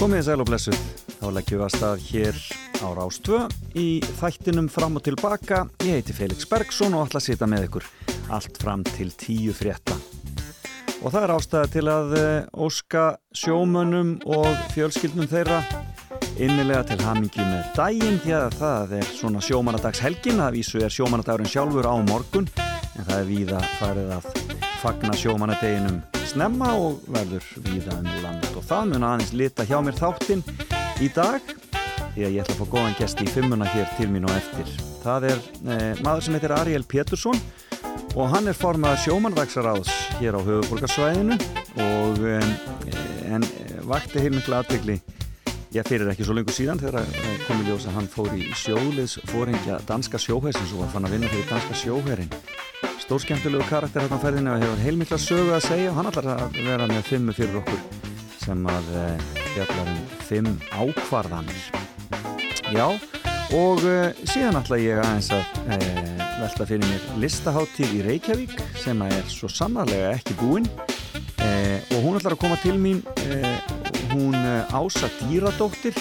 Komið sæl og blessuð, þá leggjum við að stað hér á Rástvö í þættinum fram og tilbaka. Ég heiti Felix Bergsson og ætla að sita með ykkur allt fram til tíu frétta. Og það er ástæða til að eh, óska sjómönnum og fjölskyldnum þeirra innilega til hamingi með daginn því að það er svona sjómanadagshelgin, það vísu er sjómanadagurinn sjálfur á morgun en það er víða farið að fagna sjómanadeginum snemma og verður víða um land það mun aðeins lita hjá mér þáttinn í dag því að ég ætla að fá góðan gest í fimmuna hér til mín og eftir. Það er eh, maður sem heitir Ariel Pétursson og hann er formað sjómandagsraðs hér á höfuborgarsvæðinu og eh, en vakti heilmikla aðtegli ég fyrir ekki svo lengur síðan þegar komið ljós að hann fór í sjóliðs fóringja danska sjóhæsins og fann að vinna fyrir danska sjóhærin stórskemmtilegu karakter hérna á ferðinu og hefur heilmikla sögu að segja og hann ætlar að vera með fimmu fyrir okkur sem að eh, fjallar um fimm ákvarðanir. Já og uh, síðan ætla ég aðeins að uh, velta fyrir mér listaháttíð í Reykjavík sem er svo sannarlega ekki búinn uh, og hún ætlar að koma til mín hún Ása Dýradóttir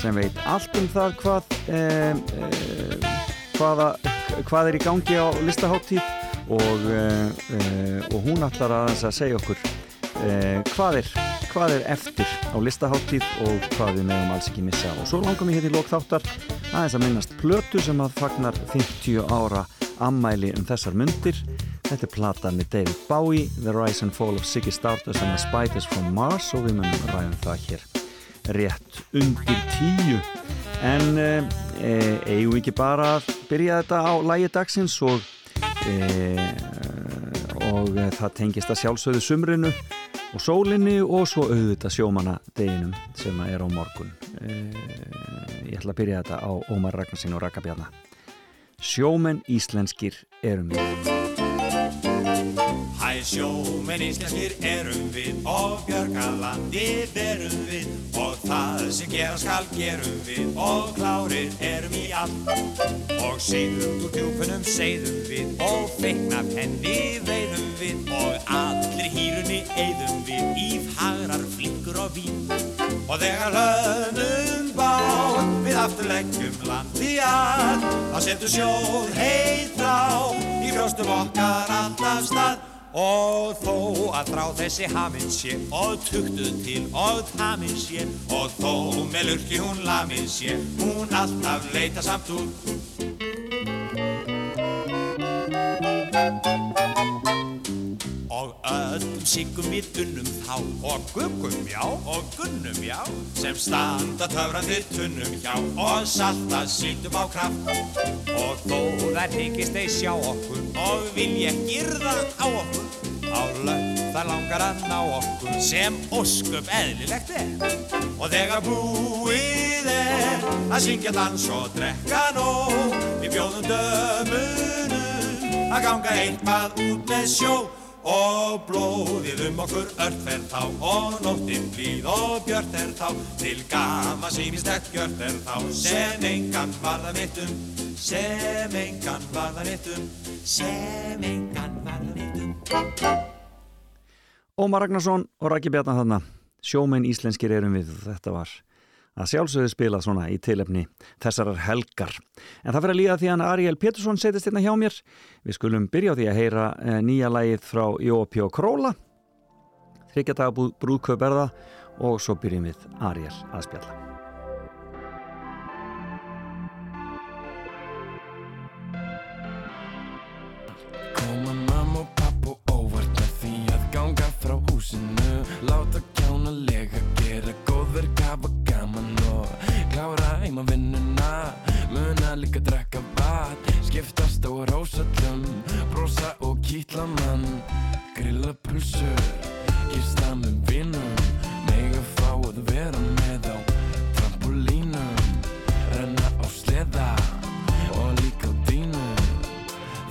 sem veit allt um það hvað hvaða, hvað er í gangi á listaháttíð og, og hún ætlar að, að segja okkur uh, hvað, er, hvað er eftir á listaháttíð og hvað við meðum alls ekki missa? Og svo langar mér hér í lókþáttar aðeins að minnast plötu sem að fagnar 50 ára ammæli um þessar myndir þetta er plata með David Bowie The Rise and Fall of Ziggy Stardust and the Spiders from Mars og við munum ræðum það hér rétt undir tíu. En eh, eigum við ekki bara að byrja þetta á lægi dagsins og e, og það tengist að sjálfsögðu sumrinu og sólinni og svo auðvitað sjómana deginum sem er á morgun. E, ég ætla að byrja þetta á Ómar Ragnarsin og Rakabjarnar Sjómen íslenskir erum við Hæ sjómen íslenskir erum við og björgalandi verum við. Og það sem gera skal gerum við og klárir erum í allt. Og segðum úr djúpunum segðum við og feikna penni veiðum við. Og allir hýrunni eigðum við í fagrar flinkur og vín. Og þegar höfnum bá við afturleggjum landi að þá setur sjóð heitra á í brjóstum okkar alltaf stað Og þó að frá þessi hafinn sé og tuktuð til og taminn sé og þó með lurki hún laminn sé hún alltaf leita samt Og öllum syngum við unnum þá og guggum já og gunnum já sem standa töfrandi tunnum hjá og salta síldum á kraft. Og þó þær hyggist þeir sjá okkur og vilja girða á okkur á lögn þar langar að ná okkur sem ósköp eðlilegt er. Og þegar búið er að syngja dans og drekka nóg við bjóðum dömunum að ganga eitthvað út með sjó og blóðið um okkur öll fer þá og nóttinn blíð og björnt er þá. Til gama sínislegt gjört er þá. Sem engan varða mittum sem engan varða mittum sem engan varða mittum Ómar Ragnarsson og Rækki Bjarnar þarna. Sjómenn íslenskir erum við þetta var að sjálfsögðu spilað svona í tilefni þessarar helgar. En það fyrir að líða því að Ariel Pétursson setist hérna hjá mér. Við skulum byrja á því að heyra eh, nýja lægið frá Jópi og Króla. Er það og svo byrjum við Ariel að spjalla. Koma mamma og pappa óvart með því að ganga frá húsinu Láta kjána lega, heima vinnuna. Muna líka drekka vat Skiptast á rósallum Brosa og kýtla mann. Grilla pulsur Gista með vinnum Mega fá að vera með á Trampolínum. Renna á sleða Og líka á dínu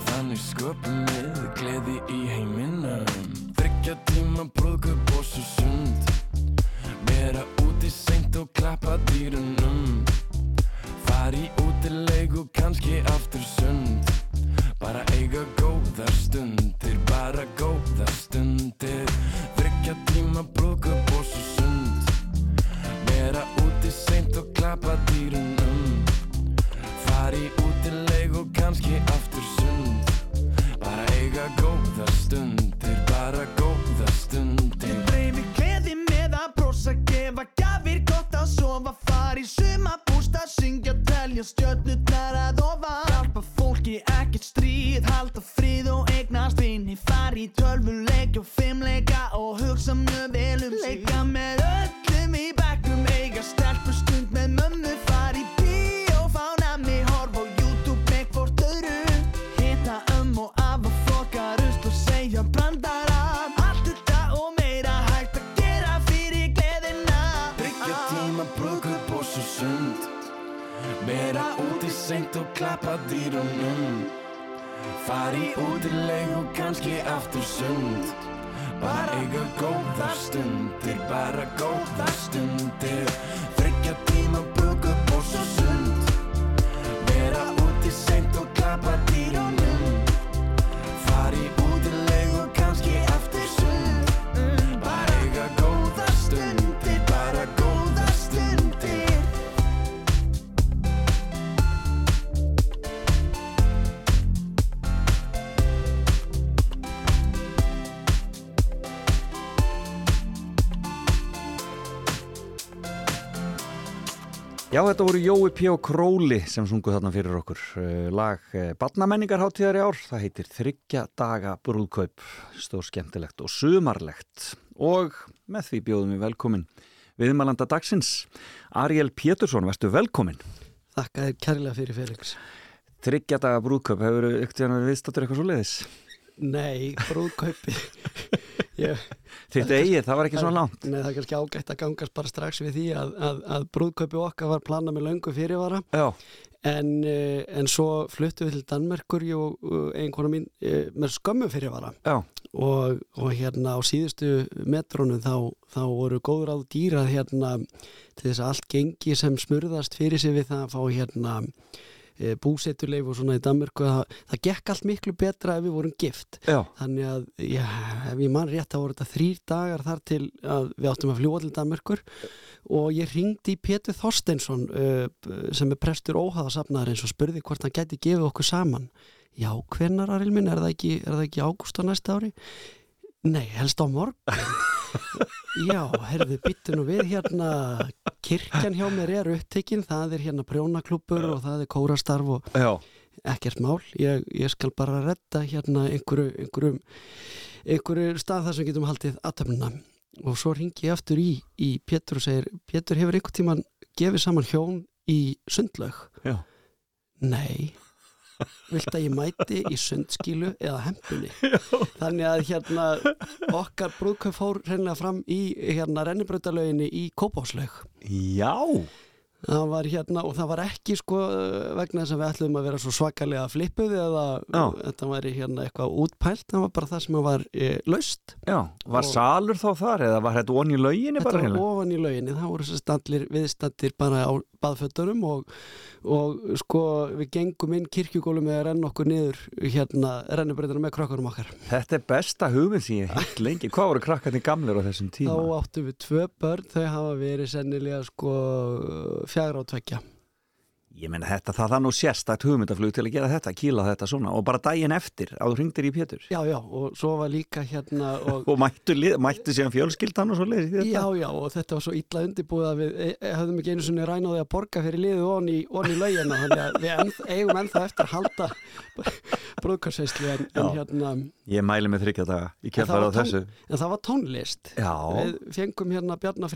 Þannig sköpum við Gleði í heiminum. Þryggja tíma brúðkup og svo sund. Vera úti sengt og klappa dýrunum. Var í útileik og kannski aftur sund. Bara eiga góðar stundir, bara góðar stundir. Þryggja tíma, brúka bós og sund. Vera úti seint og klappa dýrunum. Var í útileik og kannski aftur sund. Bara eiga góðar stundir, bara góðar stundir. Þið breyfi kleði með að brosa, gefa gafir gott að sofa Far í sumabústa, syngja telja stjörnurnar að ofan. Hjálpa fólki ekkert stríð. Halda frið og eignast vinni Fari í tölvuleik og fimmleika Og hugsa mjög vel um sig. Leika og klappa dýrunum. Fari út í leik og kannski aftur sund. Bara eiga góðar stundir, bara góðar stundir. Tryggja tíma brúðkaup Já, þetta voru Jói P. og Króli sem sungu þarna fyrir okkur. Uh, Lag uh, Badnamenningarháttíðar í ár, það heitir Þryggja daga brúðkaup, stór skemmtilegt og sumarlegt. Og með því bjóðum við velkomin viðmælanda dagsins. Ariel Pétursson, verðstu velkomin. Þakka þér kærlega fyrir Felix. Þryggja daga brúðkaup, hefur ykkur viðstáttur eitthvað svo leiðis? Nei, brúðkaupi. Þitt eigið, það var ekki svona langt. nei, það er kannski ágætt að gangast bara strax við því að, að, að brúðkaupi okkar var planað með löngu fyrirvara. En, uh, en svo fluttu við til Danmerkur og uh, einhverjum mín uh, með skömmu fyrirvara. Og, og hérna á síðustu metrónu þá, þá voru góður á dýrað hérna til þess að allt gengi sem smurðast fyrir sig við það að fá hérna búsetuleif og svona í Danmörku það, það gekk allt miklu betra ef við vorum gift. Já, þannig að já, ef ég mann rétt þá voru þetta þrýr dagar þar til að við áttum að fljúa til Danmörkur. Og ég ringdi í Pétur Þorsteinsson uh, sem er prestur óhaðasafnaðarins og spurði hvort hann gæti gefið okkur saman. Já, hvenar Aril minn, er það ekki, ekki ágúst á næsta ári? Nei, helst á morgun. Já, herðu, byttu nú við hérna. Kirkjan hjá mér er upptekinn það er hérna prjónaklúpur og það er kórastarf og já. ekkert mál, ég, ég skal bara redda hérna einhverju, einhverju, einhverju stað þar sem getum haldið aðtöfnuna og svo ringi ég aftur í, í Pétur og segir, Pétur hefur einhvern tíman gefið saman hjón í sundlaug? Já. Nei vilt að ég mæti í sundskilu eða hempunni þannig að hérna okkar brúðköp fór reynilega fram í hérna rennibrautalauginni í Kópáslaug Já, það var hérna og það var ekki sko vegna þess að við ætlum að vera svo svakalega flippuð eða Já. þetta væri hérna eitthvað útpælt það var bara það sem var e, laust já. Var Og- salur þá þar eða var þetta onni í lauginni þetta bara var hérna? ofan í lauginni það voru allir viðstattir bara á baðfötunum og, og sko við gengum inn kirkjugólu með að renna okkur niður hérna rennubreytina með krökkunum okkar Þetta er besta hugmynd sem ég hef lengi. Hvað voru krakkarnir gamlir á þessum tíma? þá áttum við tvö börn þau hafa verið sennilega sko fjagra á tvekja Ég meina þetta, það það nú sérstakt hugmyndaflug til að gera þetta, kýla þetta svona og bara daginn eftir að þú ringdir í Pétur. já já og svo var líka hérna og Og mættu, mættu síðan fjölskyldan og svo leiðis í þetta? Já, já, og þetta var svo illa undirbúið að við e e höfðum ekki einu sinni rænaði að borga fyrir liðu onni í, onni í laugina þannig að við enn, eigum ennþá eftir að halda brúðkarsveislu en, en hérna Ég mæli með þryggja daga, ég kemur á þessu. en það var tónlist Já, við fengum hérna Bjarnar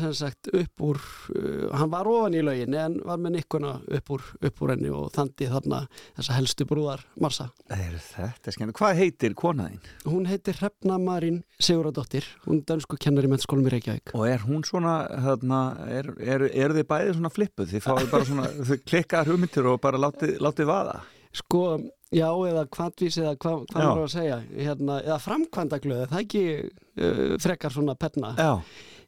Með já, sem sagt upp úr uh, hann var ofan í laugin en var með nikkuna upp úr, upp úr henni og þandi þarna þessa helstu brúðar Marsa er þetta er skemmt. Hvað heitir konaðinn? hún heitir Hrefna Marín Siguradóttir hún er dönsku kennar í mennskólum í Reykjavík Og er hún svona, þarna, er, er, er þið bæðið svona flippuð? Þið fáið bara svona, þið klikkaðar hugmyndir og bara látið, látið vaða? Sko, já, eða kvantvís eða hva, hvað Já. maður á að segja hérna, eða framkvæmdaglöð, það er ekki uh, frekar svona penna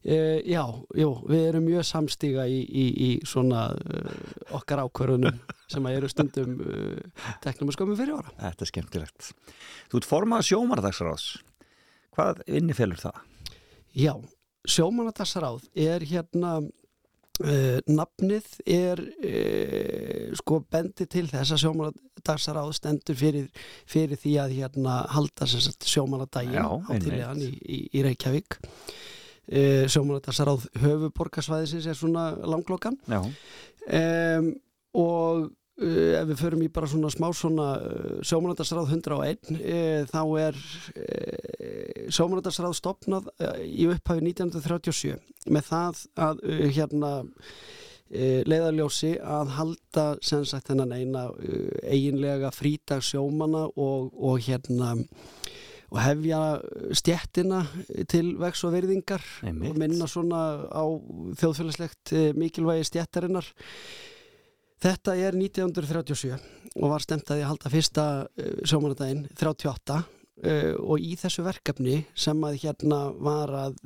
uh, Já, jú, við erum mjög samstíga í, í, í svona uh, okkar ákvörðunum sem að eru stundum uh, teknum að skömmu fyrir ára þetta er skemmtilegt. Þú ert formað sjómardagsráðs. Hvað innifelur það? Já, sjómanadagsráð er hérna nafnið er sko bendi til þess að sjómanadagsráð stendur fyrir, fyrir því að hérna halda sjómanadaginn á í, í, í Reykjavík e, sjómanadagsráð höfuborgarsvæðisins er svona langlokkan. Um, og uh, ef við förum í bara svona smá svona uh, sjómanadagsráð 101 uh, þá er sjómanadagsráð stopnað í upphafi 1937 með það að hérna leiðarljósi að halda sem sagt þennan eina eiginlega frítag sjómana og, og hérna og hefja stjettina til vex og verðingar og minna svona á þjóðfélagslegt eh, mikilvægi stjettarinnar Þetta er 1937 og var stemt að ég halda fyrsta sjómanadaginn 38 uh, og í þessu verkefni sem að hérna var að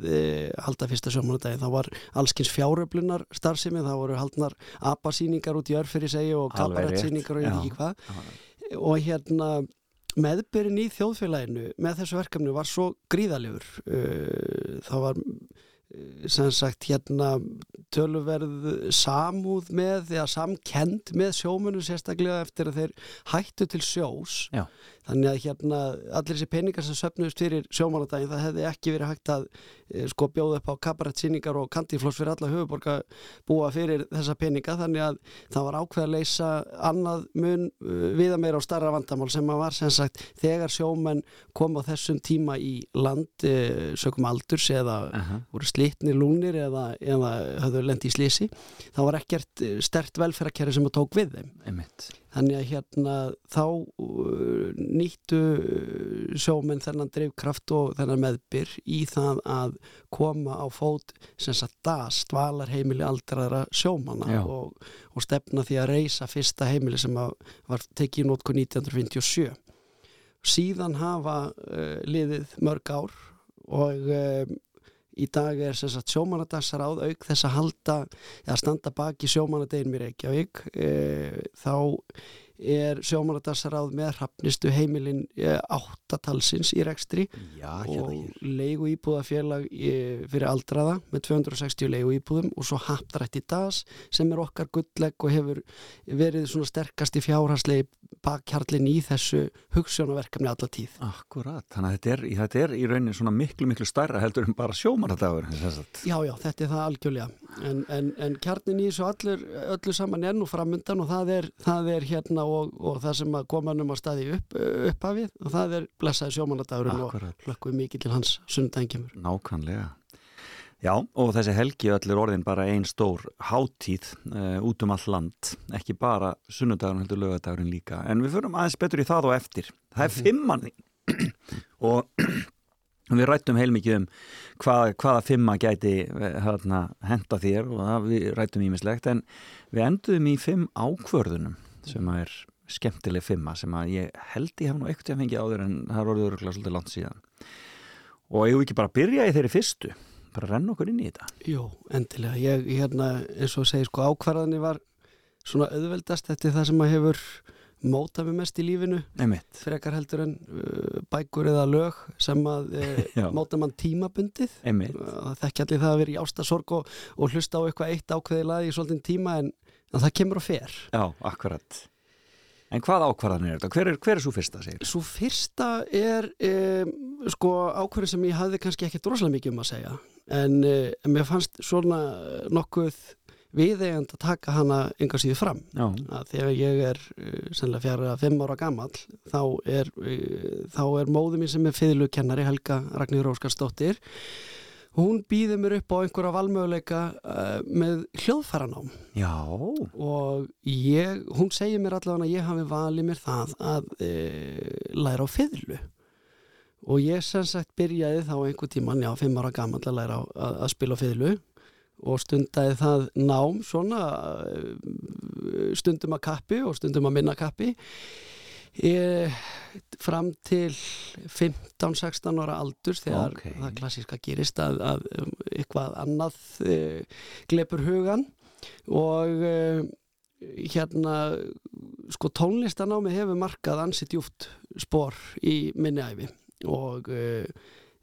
halda fyrsta sjómanadaginn þá var allskins fjáröflunar starfsemi, þá voru haldnar apasýningar út í örfyrir segju og kabarettsýningar og ég veit ekki hvað. Og hérna meðbyrjun í þjóðfélaginu með þessu verkefni var svo gríðalegur uh, það var uh, sem sagt hérna töluverð samúð með eða samkend með sjómunum sérstaklega eftir að þeir hættu til sjós Já. Þannig að hérna allir þessi peningar sem söfnuðust fyrir sjómanadaginn það hefði ekki verið hægt að eh, sko bjóða upp á kabarettsýningar og kantífloss fyrir alla höfuborga búa fyrir þessa peninga. Þannig að það var ákveð að leysa annað mun uh, viða meira á starra vandamál sem að var sem sagt þegar sjómenn kom á þessum tíma í land uh, sökum aldurs eða Aha. voru slitnir lúnir eða, eða höfðu lendi í slisi þá var ekkert eh, stert velferðarkerri sem að tók við þeim. Einmitt Þannig að hérna þá uh, nýttu uh, sjómenn þennan drifkraft og þennan meðbyr í það að koma á fót sem sagt DAS, dvalarheimili aldraðra sjómanna og, og stefna því að reysa fyrsta heimili sem var tekið í nótku 1957. Síðan hafa uh, liðið mörg ár og um, í dag er sem sagt sjómanadagsráð auk þess að halda eða standa baki sjómanadeginum í Reykjavík e, þá er sjómanadagsráð með hrappnistu heimilin e, áttatalsins í rekstri Já, og hérna hér. leigu íbúðafélag e, fyrir aldraða með 260 leigu íbúðum og svo haptrætt í DAS sem er okkar gulllegg og hefur verið svona sterkast í fjárhanslegi bakkjarlinn í þessu hugssjónaverkefni alla tíð. Akkurat, þannig að þetta er, þetta er í rauninni svona miklu, miklu stærra heldur en bara sjómanadagur Já, já, þetta er það algjörlega. En, en, en kjarnin í þessu öllu saman er nú framundan og það er, það er hérna og, og það sem að koma um að staði upp, upphafið og það er blessaði sjómanadagurinn og hlökkum mikið til hans sundaginn kemur. Nákvæmlega. Já, og þessi helgi öll er orðin bara ein stór hátíð uh, út um all land, ekki bara sunnudagurinn heldur lögadagurinn líka, en við förum aðeins betur í það og eftir. Það er fimmanni og við rættum heilmikið um hvað, hvaða fimma gæti eh, hérna, henda þér og við rættum ímislegt, en við enduðum í fimm ákvörðunum sem er skemmtileg fimma sem að ég held ég hef nú eitthvað að fengið áður en það er orðið öruglega svolítið langt síðan. Og ég ekki bara byrja í þeirri fyrstu bara renna okkur inn í þetta Jú, endilega. Ég, hérna, eins og segi, sko, ákvarðanir var svona auðveldast eftir það sem að hefur mótað mig mest í lífinu Einmitt. frekar heldur en uh, bækur eða lög sem að uh, móta mann tímabundið Einmitt. það þekki allir það að vera í ástasorg og, og hlusta á eitthvað eitt ákveði lag í svolítinn tíma en, en það kemur á fer. Já, akkurat. En hvað ákvarðanir er þetta? Hver er, hver er svo fyrsta, segir? Svo fyrsta er um, sko ákveðin sem ég hafði kannski ekki droslega mikið um að segja. En uh, mér fannst svona nokkuð viðegand að taka hana enga síðu fram. Þegar ég er uh, sennilega fjara fimm ára gammal þá er, uh, þá er móðu mín sem er fiðlukennari Helga Ragnir Óskarsdóttir hún býður mér upp á einhverja valmöguleika uh, með hljóðfæranám. Já, og ég, hún segir mér allavega að ég hafi valið mér það að e, læra á fiðlu. Og ég sem sagt byrjaði þá einhver tíman, já, fimm ára gammal að læra á, að, að spila á fiðlu. Og stundaði það nám svona eh, stundum að kappi og stundum að minna kappi e, fram til 15-16 ára aldurs þegar Ókei. það klassíska gerist að, að um, eitthvað annað e, glepur hugan og e, hérna sko tónlistanámi hefur markað ansi djúft spor í minni æfi og e,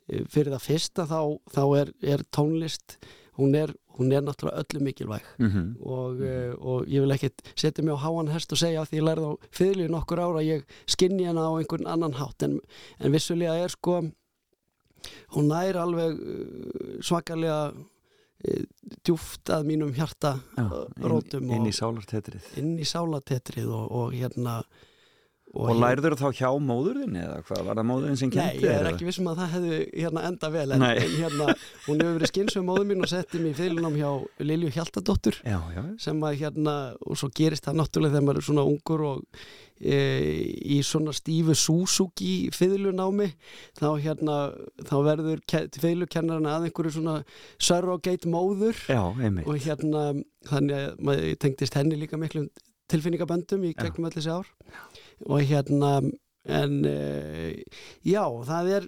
fyrir það fyrsta þá, þá er, er tónlist hún er, hún er náttúrulega öllu mikilvæg. Mm og, uh, og ég vil ekkert setja mig á háan hest og segja að því ég lærði á fyrirlið nokkur ára að ég skinni hana á einhvern annan hátt. En, en vissulega er sko hún nær alveg uh, svakalega uh, djúft að mínum hjarta Já, uh, inn, rótum inn í sálartetrið. inn í sálatetrið og, og hérna Og, hér- lærður þá hjá móðurðinni eða hvað, var það móðurinn sem Nei, kendi ég er ekki vissum að það hefði hérna enda vel en, Nei. hérna, hún hefur verið skynsum móður mín og setti mig í fyrirlunum hjá Lilju Hjaltadóttur Já, já, sem að hérna, og svo gerist það náttúrulega þegar maður er svona ungur og e, í svona stífu Suzuki fyrirlunámi þá hérna, þá verður fyrirlukennarinn að einhverju svona surrogate móður. Já, og hérna, þannig að maður tengdist henni líka miklum tilfinningaböndum í gegnum öll þessi ár og hérna en e, já, það er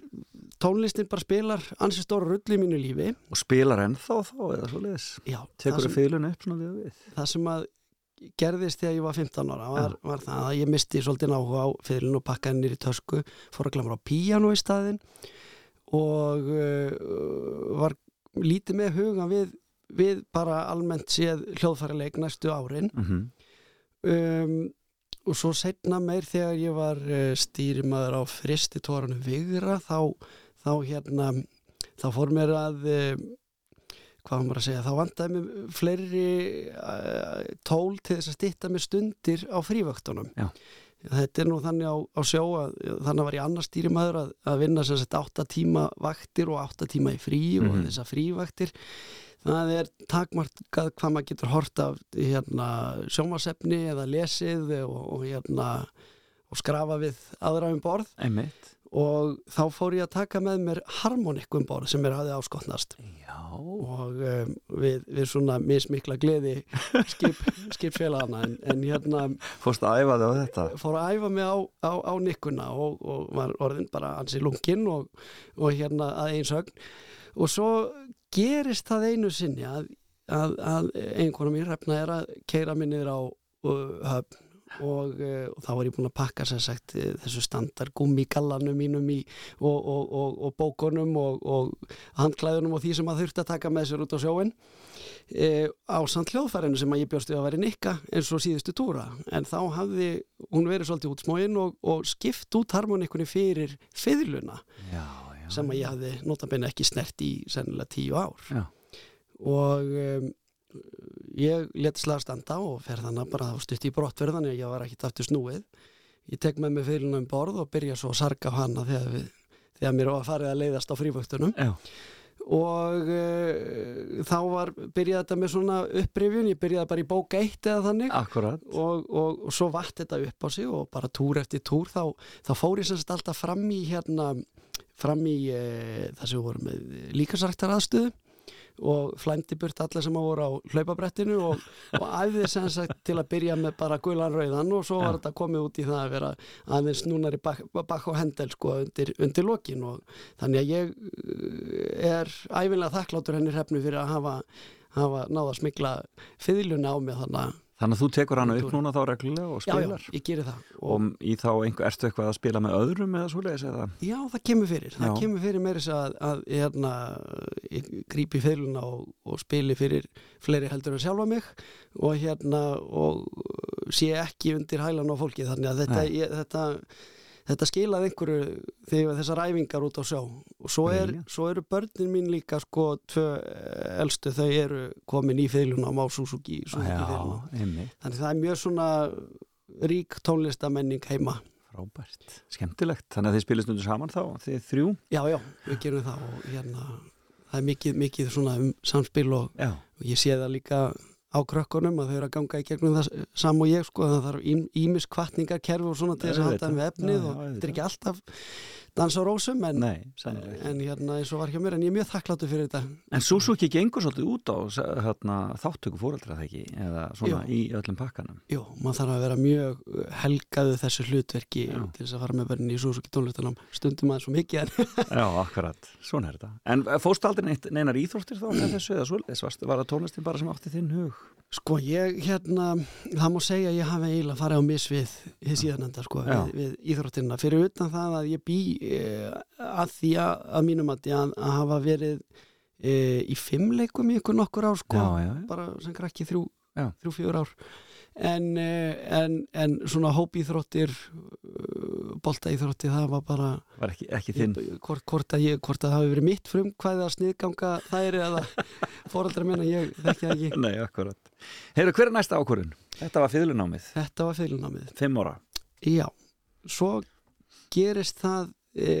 tónlistin bara spilar ansi stóra rull í mínu lífi. Og spilar ennþá þá eða svo leiðis Tekur það, fylun upp svona við? og við það sem að gerðist þegar ég var 15 ára var, var það að ég misti svolítið áhuga á fyrirlin og pakkaði nýri tösku fór að glamra á píjano í staðin og uh, var lítið með huga við, við bara almennt séð hljóðfærileik næstu árin. Mm um, og svo setna meir þegar ég var uh, stýrimaður á fristi tórunum Vigra þá, þá hérna þá fór mér að uh, hvað maður að segja, þá vantaði mér fleiri uh, tól til þess að stýtta mér stundir á frívöktunum Já. þetta er nú þannig á, á sjó að þannig var ég annars stýrimaður að, að vinna sem sagt 8 tíma vaktir og 8 tíma í frí og Mhm. þessar frívaktir það er takmarkað hvað maður getur hort af hérna, sjómasefni eða lesið og, og, hérna, og skrafa við aðra um borð. Einmitt. Og þá fór ég að taka með mér harmonikk um borð sem er hafði áskotnast. Já, og um, við, við svona mismikla gleði skip, skipfélagana en, en hérna fórst að æfa þig á þetta? fór að æfa mig á, á, á nikkuna og, og var orðin bara ansi lungin og, og hérna að einsögn og svo gerist það einu sinni að, að, að einhverjum mér hefna er að keira mig niður á uh, höfn og, uh, og þá var ég búin að pakka sér sagt eh, þessu standard gummigallanum mínum í og, og, og, bókunum og, handklæðunum og því sem að þurfti að taka með sér út á sjóin e, á samt hljóðfærinu sem að ég bjóst við að vera nikka eins og síðustu túra. En þá hafði hún verið svolítið útsmóin og, og skipt út harmonikunni fyrir fiðluna. Já, já. sem að ég hafði notabenni ekki snert í sennilega tíu ár. Já. og um, ég let slag standa og fer þannig bara stutt í brottverðan ég var ekki aftur snúið. Ég tek með mig fyrirlunum um borð og byrja svo að sarga hana þegar, við, þegar mér var farið að leiðast á fríföktunum Já, og uh, þá var byrjaði þetta með svona upprifjun ég byrjaði bara í bók eitt eða þannig. Og, og, og svo vatt þetta upp á sig og bara túr eftir túr þá, þá fór ég semst alltaf fram í hérna fram í e, það sem voru með líkasræktar aðstöðu og flæmdi burt alla sem voru á hlaupabrettinu og, og æfði sem sagt til að byrja með bara gulan rauðan og svo var þetta komið út í það að vera aðeins núnari bak, bak og hendel sko undir, undir lokin og þannig að ég eh, er æfinlega þakklátur henni hrefnu fyrir að hafa, hafa náða smikla fiðluna á mig þannig að Þannig að þú tekur hana upp núna þá reglulega og Já, já, spilar? ég geri það. Og, og í þá einhver, ertu eitthvað að spila með öðrum eða svoleiðis eða? Já, það kemur fyrir. Það Já. kemur fyrir meira þess að, að hérna, ég grípi feiluna og, og spili fyrir fleiri heldur en sjálfa mig og hérna og sé ekki undir hælan á fólki. Þannig að þetta, ég, þetta þetta skilaði einhverju þegar þessar æfingar út á sjó. Og svo, er, svo eru börnin mín líka sko tvö elstu þau eru komin í feiluna á Suzuki, Suzuki. Já, þannig það er mjög svona rík tónlistamenning heima. Frábært. Skemmtilegt, þannig að þið spilist undir saman þá þið þrjú? Já, já, við gerum það og hérna, það er mikið, mikið svona um samspil og, og ég sé það líka á krökkunum að þau eru að ganga í gegnum það sam og ég sko, það þarf ímis kvartningarkerfi og svona til þess að halda með efnið og þetta er ekki alltaf dans á rósum en, nei, en hérna eins og var hjá mér en ég er mjög þakkláttu fyrir þetta. En Suzuki gengur svolítið út á hérna, þáttöku fóreldra það ekki? Eða svona Jú. í öllum pakkanum? Jú, maður þarf að vera mjög uh, helgaðu þessu hlutverki Já. til þess að fara með börnin í Suzuki tónlistunum stundum aðeins svo mikið en Já, akkurat, svona er þetta. En fóstu aldrei neinar íþróttir þá með þessu eða varstu- var það tónlistin bara sem átti þinn hug? Sko ég hérna, það má segja að ég hafi eiginlega farið á mis við hið síðanenda sko, við, við íþróttina. Fyrir utan það að ég bý e, að því að, að mínum að, að, að hafa verið e, í fimmleikum í ykkur nokkur ár sko, Já, já, já. bara sem krakki þrjú, þrjú fjögur ár. En, eh, en, en svona hópíþróttir boltaíþrótti það var bara Var ekki, ekki þinn. Hvort, hvort, að ég, hvort að það hafi verið mitt frum hvað að sniðganga þær eða fóraldra minna, ég þekki það ekki. Nei, akkurat. Heyrðu, hver er næsta ákvörðun? Þetta var fiðlunámið, Þetta var fyrirnámið fimm ára. Já, svo gerist það e,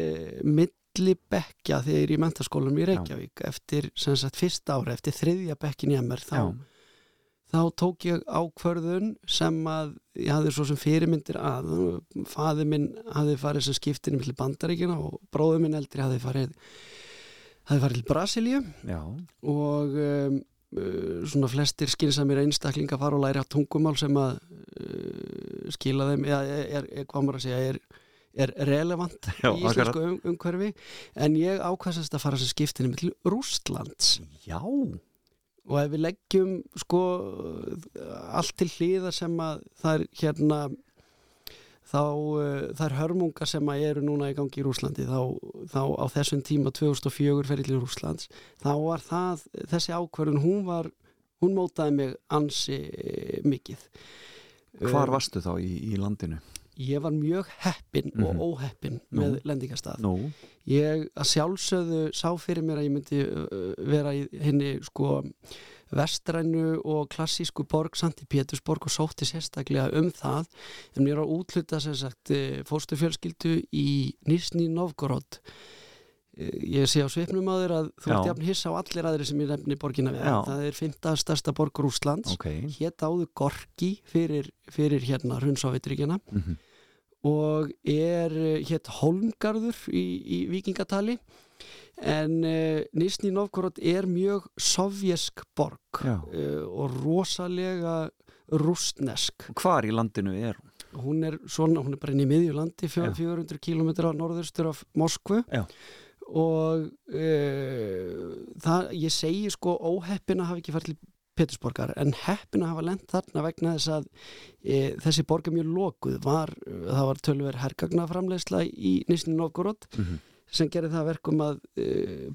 milli bekkja þegar ég er í mentaskólanum í Reykjavík eftir sem sagt fyrsta ára, eftir þriðja bekkin í MR þá, þá tók ég ákvörðun sem að ég hafði svo sem fyrirmyndir að faði minn hafði farið sem skiptinni milli bandaríkina og bróður minn eldri hafði farið hafði farið til Brasilíu. Já, og um, uh, svona flestir skynsamir einstaklinga fara og læra tungumál sem að uh, skila þeim eða er, er, hvað maður að segja er, er relevant Já, í íslensku um, umhverfi. En ég ákvæmst að fara sem skiptinni með til Rústlands já og ef við leggjum sko allt til hlýða sem að það er hérna þá uh, það er hörmungar sem að eru núna í gangi í Rúslandi þá, þá á þessum tíma 2004 ferið til Rúslands þá var það, þessi ákvörðun hún var, hún mótaði mig ansi eh, mikið. Hvar Um, varstu þá í, í landinu? Ég var mjög heppin Mhm. og óheppin Nú. með lendingastað Nú, ég að sjálfsögðu sá fyrir mér að ég myndi vera í henni sko vestrænu og klassísku borg Santi Pétursborg og sótti sérstaklega um það. En mér var útluta sem sagt fórstu fjölskyldu í Nýsni Novgorod. Eh, ég sé á svipnum á þér að þú ert jafn hissa á allir aðri sem ég nefni borgina við. Já. það er fymta stærsta borg Rúslands ok. Hétt áður Gorki fyrir, fyrir hérna Hrunnsávitríkjana mm og er eh, hétt Holmgarður í, í vikingatali en uh, Nýsni Novgorod er mjög sovjesk borg uh, og rosalega rústnesk Hvar í landinu er hún? hún er svona, hún er bara inn í miðjulandi fjö, Já. 400 km norðurstur af Moskvu Já. og uh, það, ég segi sko óheppin að hafa ekki farið til Petersborgar en heppin að hafa lent þarna vegna þess að e, þessi borg er mjög lokuð. Var, það var tölver hergagnaframleysla í Nýsni Novgorod Mhm. sem gerir það að verkum að e,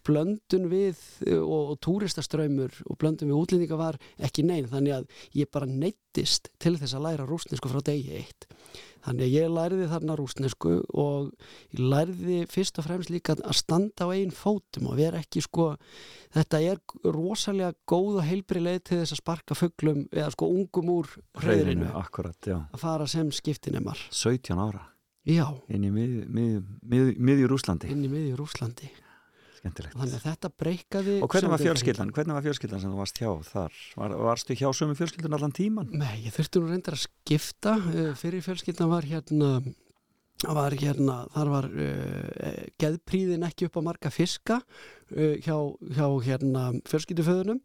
blöndun við e, og, og túristaströymur og blöndun við útlendinga var ekki neinn þannig að ég bara neittist til þess að læra rústnesku frá degi eitt þannig að ég læriði þarna rústnesku og ég læriði fyrst og fremst líka að standa á einn fótum og vera ekki sko þetta er rosalega góð og heilbri leið til þess að sparka fugglum eða sko ungum úr hreðrinu já. Að fara sem skiptinemar 17 ára. Já, inn í mið, mið, mið, miðjur Úslandi inn í miðjur Rúslandi Skemmtilegt þannig að þetta breykaði Og hvernig var fjölskyldan? Hvernig var fjölskyldan sem þú varst hjá þar? Var, varstu hjá sömu fjölskyldun allan tíman? Nei, ég þurfti nú reyndar að skipta uh, fyrir fjölskyldan var hérna var hérna, þar var uh, geðpríðin ekki upp á marga fiska uh, hjá, hjá hérna fjölskylduföðunum.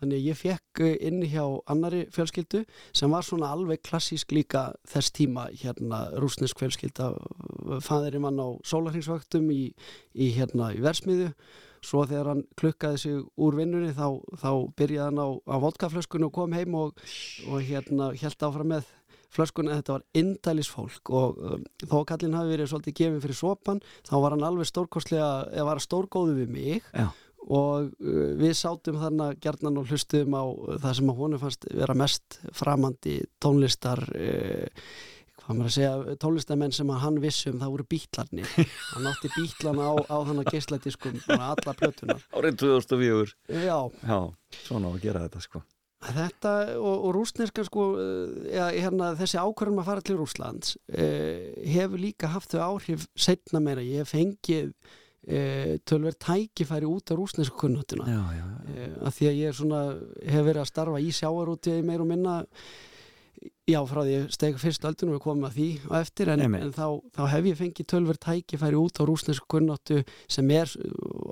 Þannig að ég fekk uh, inni hjá annari fjölskyldu sem var svona alveg klassísk líka þess tíma hérna rúsnesk fjölskylda fæðirinn mann á sólarhingsvöktum í, í hérna í versmiðu svo þegar hann klukkaði sig úr vinnunni þá, þá byrjaði hann á, á vodkaflöskunni og kom heim og, og hérna held áfram með flöskunni þetta var indælis fólk og um, þó að kallinn hafi verið svolítið gefin fyrir sopan þá var hann alveg stórkostlega eða var stórgóðu við mig Já. og uh, við sátum þarna gjarnan og hlustuðum á það sem að honum fannst vera mest framandi tónlistar uh, hvað maður að segja, tónlistamenn sem að hann vissum það voru bítlarnir hann átti bítlana á, á þannig geislætiskum alla plötunar Árið 2004 já, Já, svona á að gera þetta sko Þetta og, og rúsneska sko, ja, hérna, þessi ákvörðum að fara til Rúslands eh, hefur líka haft þau áhrif setna meira. Ég fengið eh, tölver tækifæri út af rúsnesku já Eh, að því að ég svona, hef verið að starfa í sjáarúti meir og minna. Já, frá því ég steg fyrst öldunum við komum að því og eftir en, en þá, þá hef ég fengið tölver tækifæri út á rúsnesku kunnáttu sem er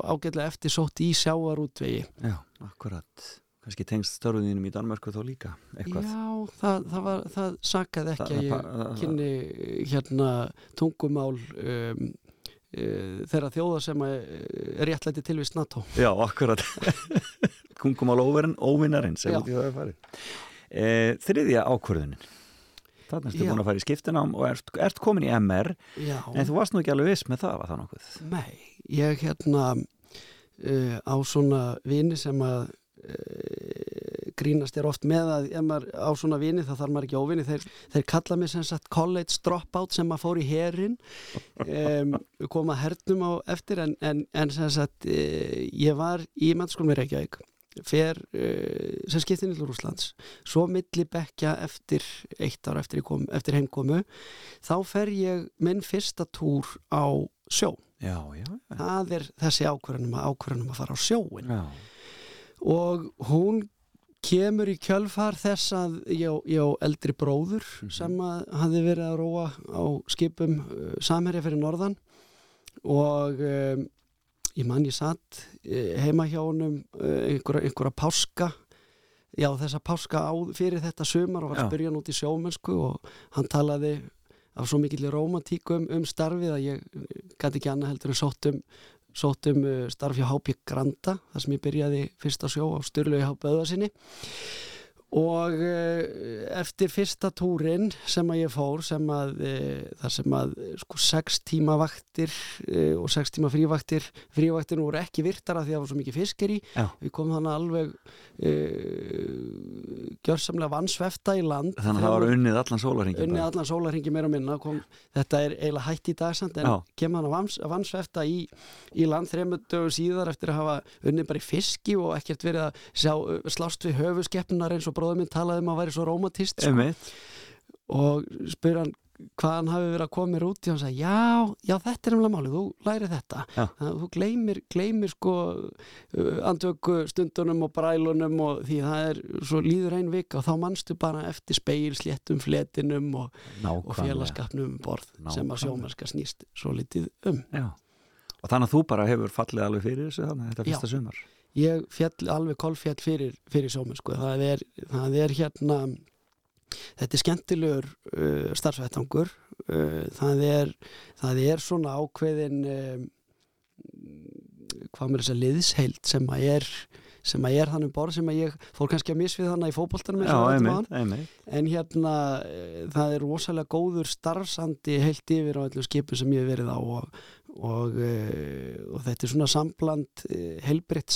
ágætlega eftir sótt í sjáarútvegi. Já, akkurat Kannski tengst störfuðinum í Danmörku þó líka eitthvað? Já, það, það, var, það sakaði ekki Það- að ég kynni hérna tungumál um, uh, þeirra þjóða sem að, er réttlæti tilvist NATO. Já, akkurat. Óverinn, óvinnarinn sem út í það er farið. E, Þriðja ákvörðunin. Þannig ertu Já. búin að fara í skiptinám og ert, ert komin í MR Já, en þú varst nú ekki alveg viss með það, var það nokkuð? Nei, ég hérna uh, á svona vini sem að uh, grínast er oft með að ef maður á svona vini þá þarf maður ekki óvini þeir, þeir kalla mig sem sagt college dropout sem maður fór í herin um, koma hernum á eftir en, en, en sem sagt uh, ég var í mennskólum í Reykjavík fer uh, sem skiptin í Rúslands svo milli bekja eftir eitt ár eftir, kom, eftir heimkomu þá fer ég minn fyrsta túr á sjó. Já, já, það er þessi ákvörðunum að ákvörðunum að fara á sjóin já. og hún kemur í kjölfar þess að ég, á eldri bróður sem að hafði verið að róa á skipum uh, samherja fyrir norðan. Og um, ég man ég satt uh, heima hjá honum uh, einhverja, einhverja páska. Já þessa páska á, fyrir þetta sumar og var að spyrja hann út í sjómennsku og hann talaði af svo mikill romantíku um, um starfið að ég gæti ekki annað heldur en sótt um sótt um uh, starf hjá HP Granda þar sem ég byrjaði fyrsta sjó á Sturlu í HP Öðvarsinni og uh, eftir fyrsta túrin sem að ég fór sem að uh, þar sem að sko sex tíma vaktir uh, og sex tíma frívaktir frívaktir voru ekki virtara því að það var svo mikið fiskir í Já. við komum þannig alveg uh, gjörsamlega vansvefta í land Þannig að það var unnið allan sólarhingin unni allan sólarhingi meira og minna kom, þetta er eiginlega hætt í dagsamt en Já. kemur hann að vans, vansvefta í, í land þreymur dögur síðar eftir að hafa unnið bara í fiski og ekkert verið að sjá, slást við höfuskeppnunar eins og bróður minn talaði um að væri svo romantist sko. Og spyr hann hvað hann hafi verið að koma mér út og hann sagði, já, já, þetta er umlega málið, þú læri þetta Já. Að þú gleymir, gleymir sko uh, andvöku stundunum og brælunum og því það er svo líður ein vika og þá manstu bara eftir speilsléttum fletinum og, og Nákvæmlega. félagskapnum um borð sem að Nákvæmlega. sjómennska snýst svo litið um. Já. Og þannig að þú bara hefur fallið alveg fyrir þessu þannig þetta Já. fyrsta sumar. Ég fjall alveg kolfjall fyrir, fyrir sjómennsku. Það er, það er hérna, þetta er skemmtilegur uh, starfsvettangur. Uh, það, er, það er svona ákveðin, um, hvað mér þess að liðsheild sem að er sem að er þannig borð sem að ég fór kannski að misfið þannig í einmitt. en hérna eh, það er rosalega góður starfsandi heilt yfir á allir skipum sem ég hef verið á og, og, eh, og þetta er svona sambland heilbritt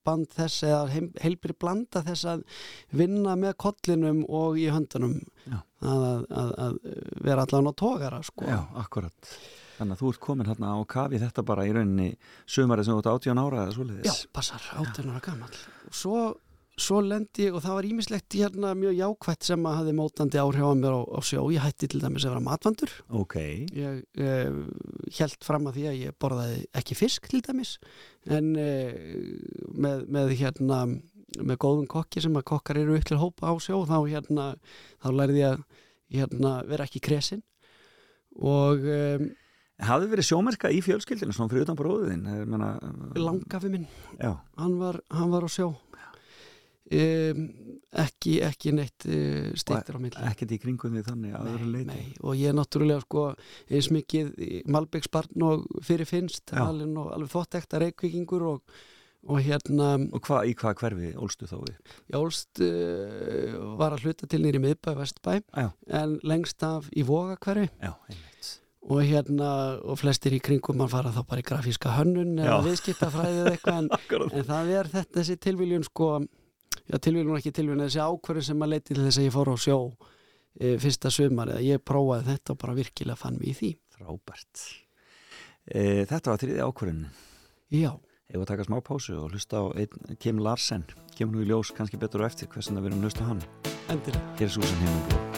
samband þess eða heilbritt blanda þess að vinna með kollinum og í höndunum Já. að, að, að, vera allan á tógara sko. Já, akkurat. Þannig að þú ert komin hérna á kafi þetta bara í rauninni sumarið sem þú ert 18 ára eða Já, svoleiðis. passar, 18 ára gammal og svo, svo lendi ég og það var ímislegt hérna mjög jákvætt sem að hafi mótandi áhrif á mér á, á sjó. Ég hætti til dæmis að vera matvandur. Ok. ég uh, held fram að því að ég borðaði ekki fisk til dæmis. En uh, með, með hérna með góðum kokki sem að kokkar eru ykkur hópa á sjó þá hérna þá lærði ég að hérna, vera ekki kresin. Og um, Hafði verið sjómerka í fjölskyldinu svona fyrir utan bróðin? Menna, langafi minn. Hann var, hann var á sjó um, ekki, ekki neitt uh, steiktur á milli ekkert í kringum því þannig að öðru leiti. Nei, og ég er náttúrulega sko eins mikið Malbyggsbarn og fyrir finnst Já. alveg, alveg þóttekta reykvíkingur og, og hérna Og hva, í hvað hverfi ólstu þá við? Jólst uh, var að hluta til nýri miðbæ Vestbæ Já. en lengst af í Vogakverfi Já, einmitt. og hérna og flestir í kringum mann fara þá bara í grafíska hönnun eða Já. viðskiptafræði eða eitthvað en, en það er þetta þessi tilviljun sko, og ekki tilviljun þessi ákvörðun sem að leiti til þess að ég fór á sjó e, fyrsta sumar eða ég prófaði þetta og bara virkilega fann mig í því Frábært. E, þetta var þriði ákvörðin. Já, Ég var að taka smá pásu og hlusta á einn Kim Larsen. Kemur nú í ljós kannski betur og eftir hversin það verðum hlusta á hann. endilega Hér er Susan Hemingway.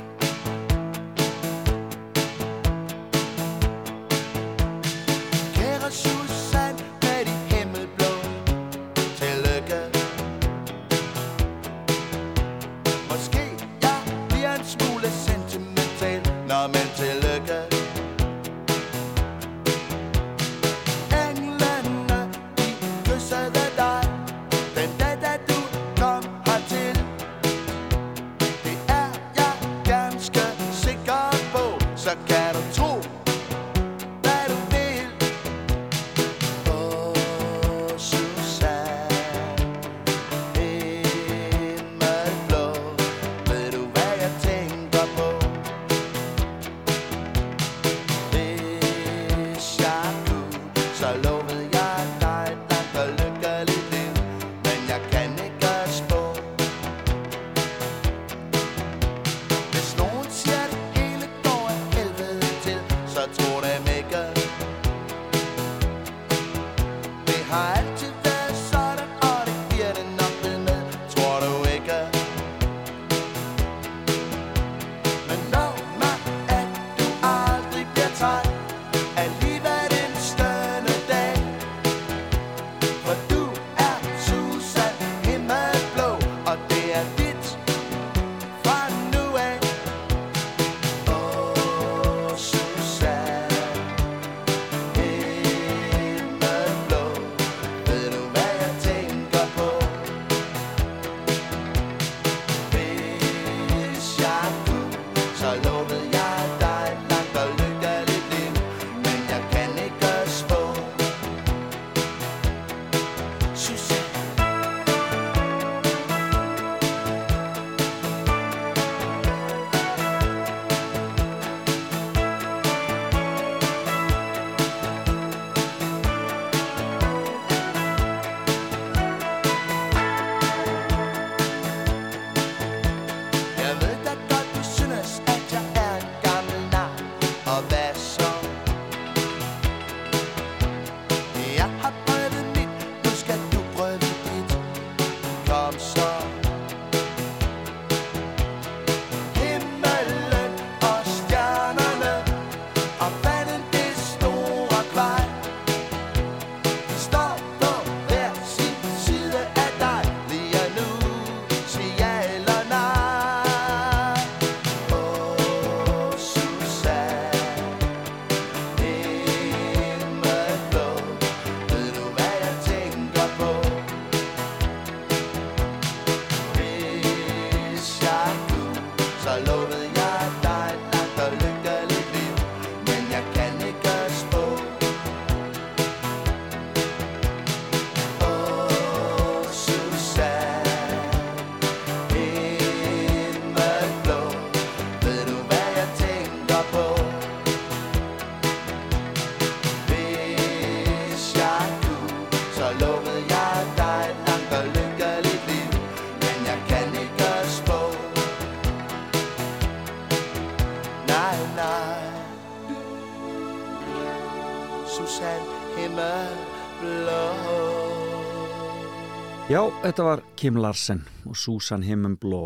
Já, þetta var Kim Larsen og Susan Himmelblå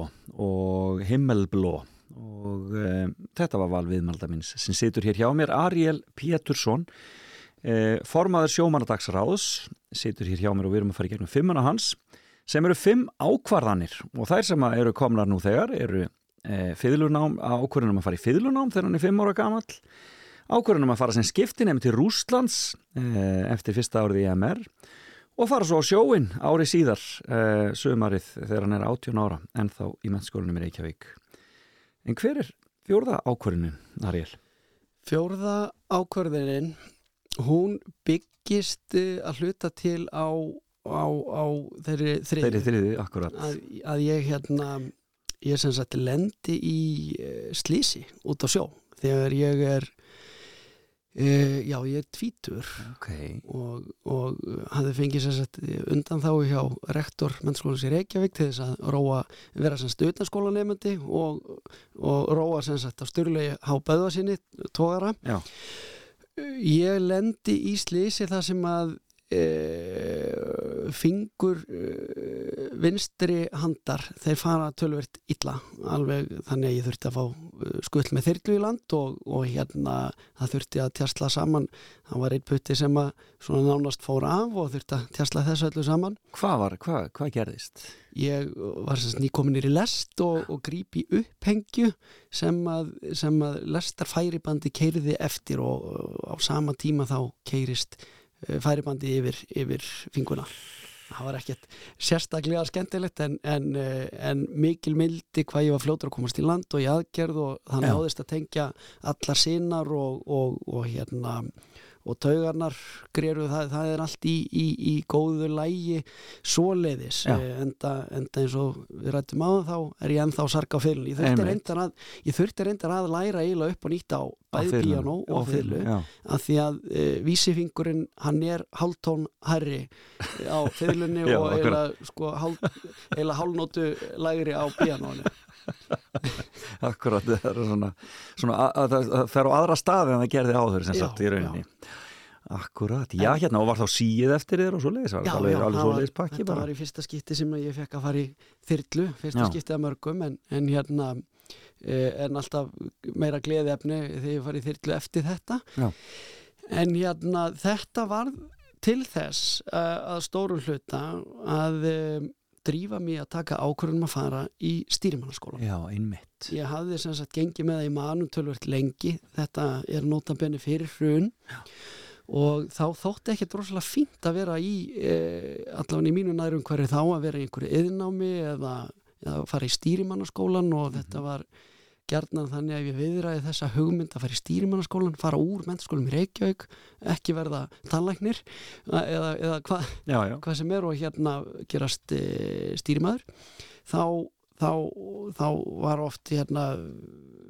og Himmelblå og e, þetta var val viðmalda minns sem situr hér hjá mér, Ariel Pétursson e, formaður sjómanadagsráðs situr hér hjá mér og við erum að fara í gegnum fimmuna hans sem eru fimm ákvarðanir og þær sem eru komnar nú þegar eru e, fiðlunám, ákvarðunum að fara í fiðlunám þegar hann er fimm ára gamall ákvarðunum að fara sem skipti nefn til Rúslands e, eftir fyrsta árið í MR og fara svo á sjóin ári síðar uh, sömarið þegar hann er 18 ára en þá í mennskólinum í Reykjavík. En hver er fjórða ákvörðinu, Ariel? Fjórða ákvörðinin, hún byggist eh, að hluta til á, á, á þeirri þriði. Þeirri þriði, akkurat. Að, að ég hérna, ég sem sagt lendi í uh, slísi út á sjó þegar ég er, uh, já ég er tvítur Ok, og, og hafði fengið sem sagt undan þá hjá rektor mennskólans í Reykjavík til þess að róa, vera sem stutaskólanemandi og, og róa sagt á styrlegi há böða sinni tógara. já, Ég lendi í slísi þar sem að e, fingur e, vinstri handar þeir fara tölvert illa. Alveg þannig að ég þurfti að fá e, skull með þyrlu í land og, og hérna það þurfti að tjastla saman. Það var einn putti sem að svona nánast fór af og þurfti að tjastla þessu öllu saman. Hvað var, hvað, hvað gerðist? ég var sagt nýkominir í lest og, og gríp í upphengju sem að, sem að lestar færibandi keiriði eftir og, og á sama tíma þá keirist eh, færibandi yfir, yfir finguna það var ekkert sérstaklega skemmtilegt en, en, eh, en mikil mildi hvað ég var fljótur að komast í land og í aðgerð og þannig Já. áðist að tengja allar sinnar og, og, og hérna og taugarnar greru það, það er allt í, í, í góðu lægi svoleiðis. Eh, enda, enda eins og við rættum á þá er ég ennþá sarka á fylun ég þurfti reyndar að, læra eiginlega upp og nýtt á bæði Á og fyllu já. að því að e, vísifingurinn hann er hálftón herri á fylunni og eiginlega sko, hál, eiginlega hálnótu lægri á píanónu Akkurat, það er svona, svona að, að, að það fer á aðra staði en það gerði áður sem Já, sagt í rauninni. Akkurat, já hérna og var þá síið eftir þér og svo leiðis, var þetta alveg, alveg það svo var- leiðis pakki þetta bara. var í fyrsta skipti sem ég fekk að fara í þyrlu fyrsta Já. skipti að mörgum en, en hérna e, en alltaf meira gleði efni þegar ég fari í þyrlu eftir þetta Já. en hérna þetta var til þess uh, að stórum hluta að um, drífa mig að taka ákvörðum að fara í stýrimannaskólan Já, einmitt. ég hafði sem sagt gengið með það í manum tölvört lengi, þetta er notabenni fyrir hrun. Og þá þótti ekki droslega fínt að vera í e, allavega í mínu nærum hverju þá að vera í einhverju yðnámi eða, eða fara í stýrimannaskólan og þetta var gjarnan þannig að ég viðræði þessa hugmynd að fara í stýrimannaskólan, fara úr mennskólum í Reykjavík, ekki verða tannlæknir eða, eða hvað hvað sem er og hérna gerast e, stýrimaður þá, þá, þá var oft hérna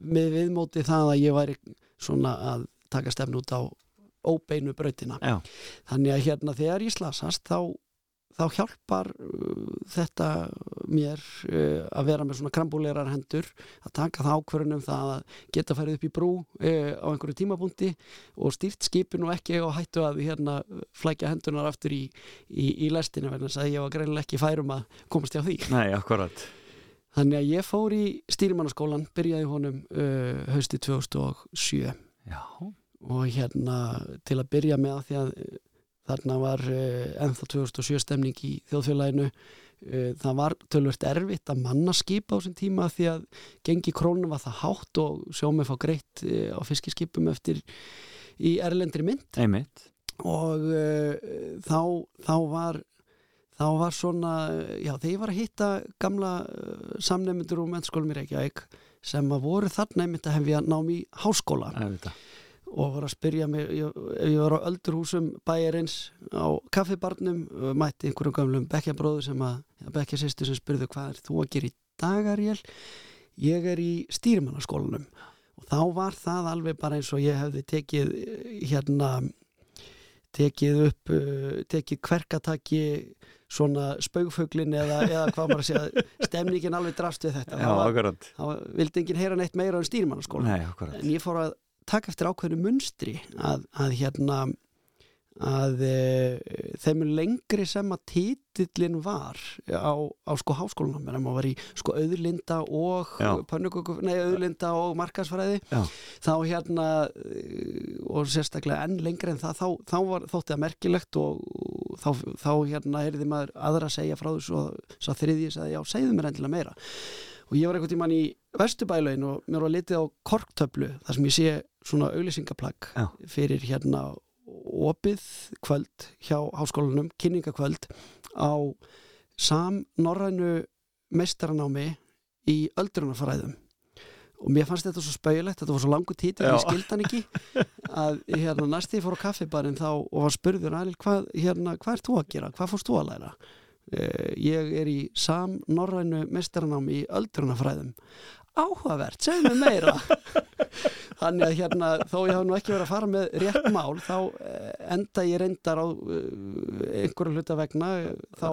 með viðmóti það að ég væri svona að taka stefn út á óbeinu brautina. Já, þannig að hérna þegar ég slasast þá, þá hjálpar uh, þetta mér uh, að vera með svona krambúlerar hendur að taka það ákvörunum það að geta farið upp í brú uh, á einhverju tímabúndi og stýrt skipin og ekki og hættu að hérna flækja hendunar aftur í, í, í lestinu vegna þess að ég var greinilega ekki færum að komast hjá því. Nei, akkurat. þannig að ég fór í stýrimannaskólan byrjaði honum uh, hausti 2007 Já, og hérna til að byrja með að því að þarna var uh, ennþá 2007 stemning í þjóðfélaginu uh, það var tölvört erfitt að manna skipa á þessum tíma því að gengi krónum var það hátt og sjómið fá greitt uh, á fiskiskipum eftir í erlendri mynd einmitt. og uh, þá, þá var þá var svona, já þegar ég var að hitta gamla uh, samnefndur úr mennskólum í Reykjavík sem að voru þarna einmitt að hefja nám í háskóla Auðvitað. Og var að spyrja mig ég, ef ég var á öldurhúsum bæjarins á kaffibarnum uh, mætti einhverjum gamlum bekkjabróður sem að ja, bekkjasýstu sem spurðu hvað er þú að gera í dag Ariel ég er í stýrimannaskólanum. Og þá var það alveg bara eins og ég hefði tekið eh, hérna tekið upp uh, tekið kverkataki svona spaugfuglin eða, eða hvað maður að segja stemningin alveg drast við þetta. Já, akkurat. var, vildi enginn heyra neitt meira um stýrimannaskóla Nei, akkurat. En ég fór að taka eftir ákveðinu munstri að, að hérna að e, þeim lengri sem að titillin var á, á sko háskólanum en maður var í sko auðlinda og pönnuköku, nei auðlinda og markasfræði Já. þá hérna e, og sérstaklega enn lengri en það þá, þá var, þótti það merkilegt og þá, þá hérna heyrði maður aðra að segja frá þessu og svo þriði ég sagði já, segðu mér endilega meira og ég var einhvern tímann í Vesturbælaun og mér var litið á korktöflu þar sem ég sé svona auglýsingaplagg fyrir hérna opið kvöld hjá háskólanum, kynningakvöld á samnorrænu meistaranámi í öldrunafræðum og mér fannst þetta svo spauðilegt, þetta var svo langu títil Já. ég skildi hann ekki að hérna næst ég fór á kaffibarinn þá og var spurður Alil, hvað, hérna, hvað ert þú að gera, hvað fórst þú að læra? Uh, ég er í samnorrænu meistaranámi í öldrunafræðum áhugavert, segðu mig meira. Þannig að hérna þó ég hafa nú ekki verið að fara með rétt mál þá eh, enda ég reyndar á uh, einhverju hluta vegna eh, þá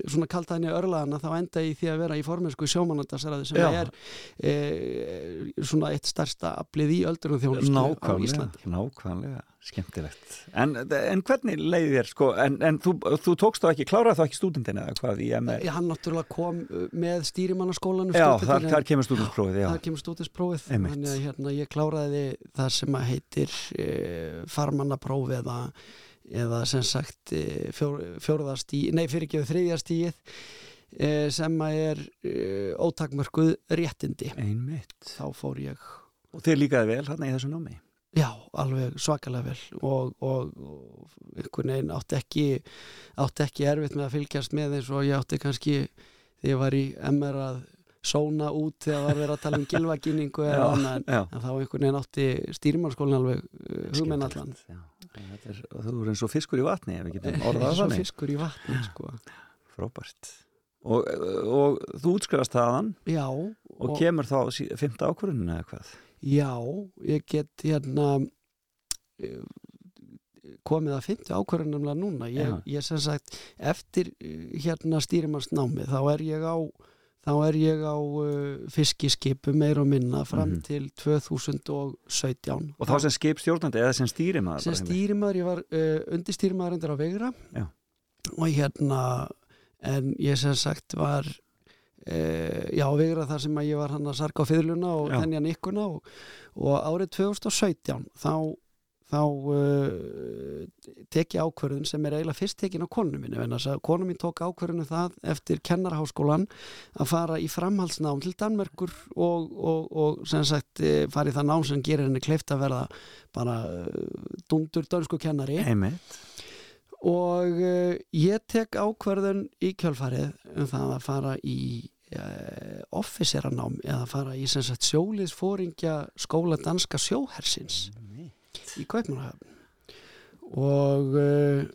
svona kallt henni örlaðana þá enda ég í því að vera í formensku sjómanandarsræði sem Já. er e, svona eitt starsta aflið í öldrunum þjónustu á Íslandi. nákvæmlega, skemmtilegt. En, en hvernig leiði þér sko en, en þú, þú tókst þá ekki, kláraði þá ekki stúdendin eða hvað í MR? Ég, hann náttúrulega kom uh, með stýrimannaskólanum Já, þar, þar kemur stúdensprófið, já. Það kemur stúdinsprófið þannig að hérna, ég kláraði það sem að heitir e, farmannapróf eða, eða sem sagt e, fjór, fjórðastí nei fyrir ekki þriðjastíið e, sem að er ótakmörkuð réttindi. Einmitt. Þá fór ég Og þér líkaði vel hérna í þessu námi? Já, alveg svakalega vel og, og, og einhvern veginn átti ekki, átti ekki erfitt með að fylgjast með eins og ég átti kannski þegar ég var í MR að sóna út þegar var verið að tala um gilvaginningu eða annað en, þá einhvern veginn átti stýrimarskólinn alveg uh, hugminn allan Skemmtilegt, já. Þetta er, þú er eins og fiskur í vatni ef við getum orðað þannig fiskur í vatni sko. Frábært og, og þú útskrifast þaðan Já, og, og, kemur þá sí- fimmta ákvörðun eða hvað? Já, ég get hérna eh, komið að fyndu ákvörðunumlega núna. Ég, ég sem sagt eftir eh, hérna stýrimarsnámi þá er ég á þá er ég á uh, fiskiskipu meir og minna fram Mhm. til 2017 Og þá sem skipstjórnandi eða sem stýrimaður sem stýrimaður, ég var uh, undirstýrimaður endur á Vegra Já. og hérna en ég sem sagt var já, á Vegra þar sem að ég var hann að sarka á fiðluna og Já. þennja nikkuna og, og árið 2017 þá þá uh, tek ég ákvörðun sem er eiginlega fyrst tekin á konu minni en þess að konu mín tók ákvörðunu það eftir kennarháskólan að fara í framhaldsnám til Danmerkur og, og, og sem sagt eh, fara í það nám sem gerir henni kleift að verða bara dundur dönsku kennari Einmitt og uh, ég tek ákvörðun í kjölfarið um það að fara í uh, officeranám eða fara í sem sagt sjóliðsfóringja skóla danska sjóhersins í Kaupmannahöfn. Og uh,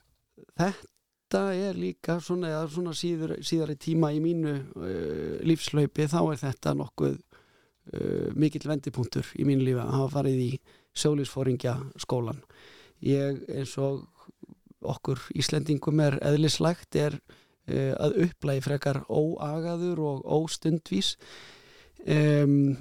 þetta er líka svona, eða svona síður, síðari tíma í mínu lífslaupi þá er þetta nokkuð mikill vendipunktur í mínu lífi að hafa farið í sjóliðsfóringja skólan ég eins og okkur Íslendingum er eðlislægt er uh, að upplægi frekar óagaður og óstundvís um,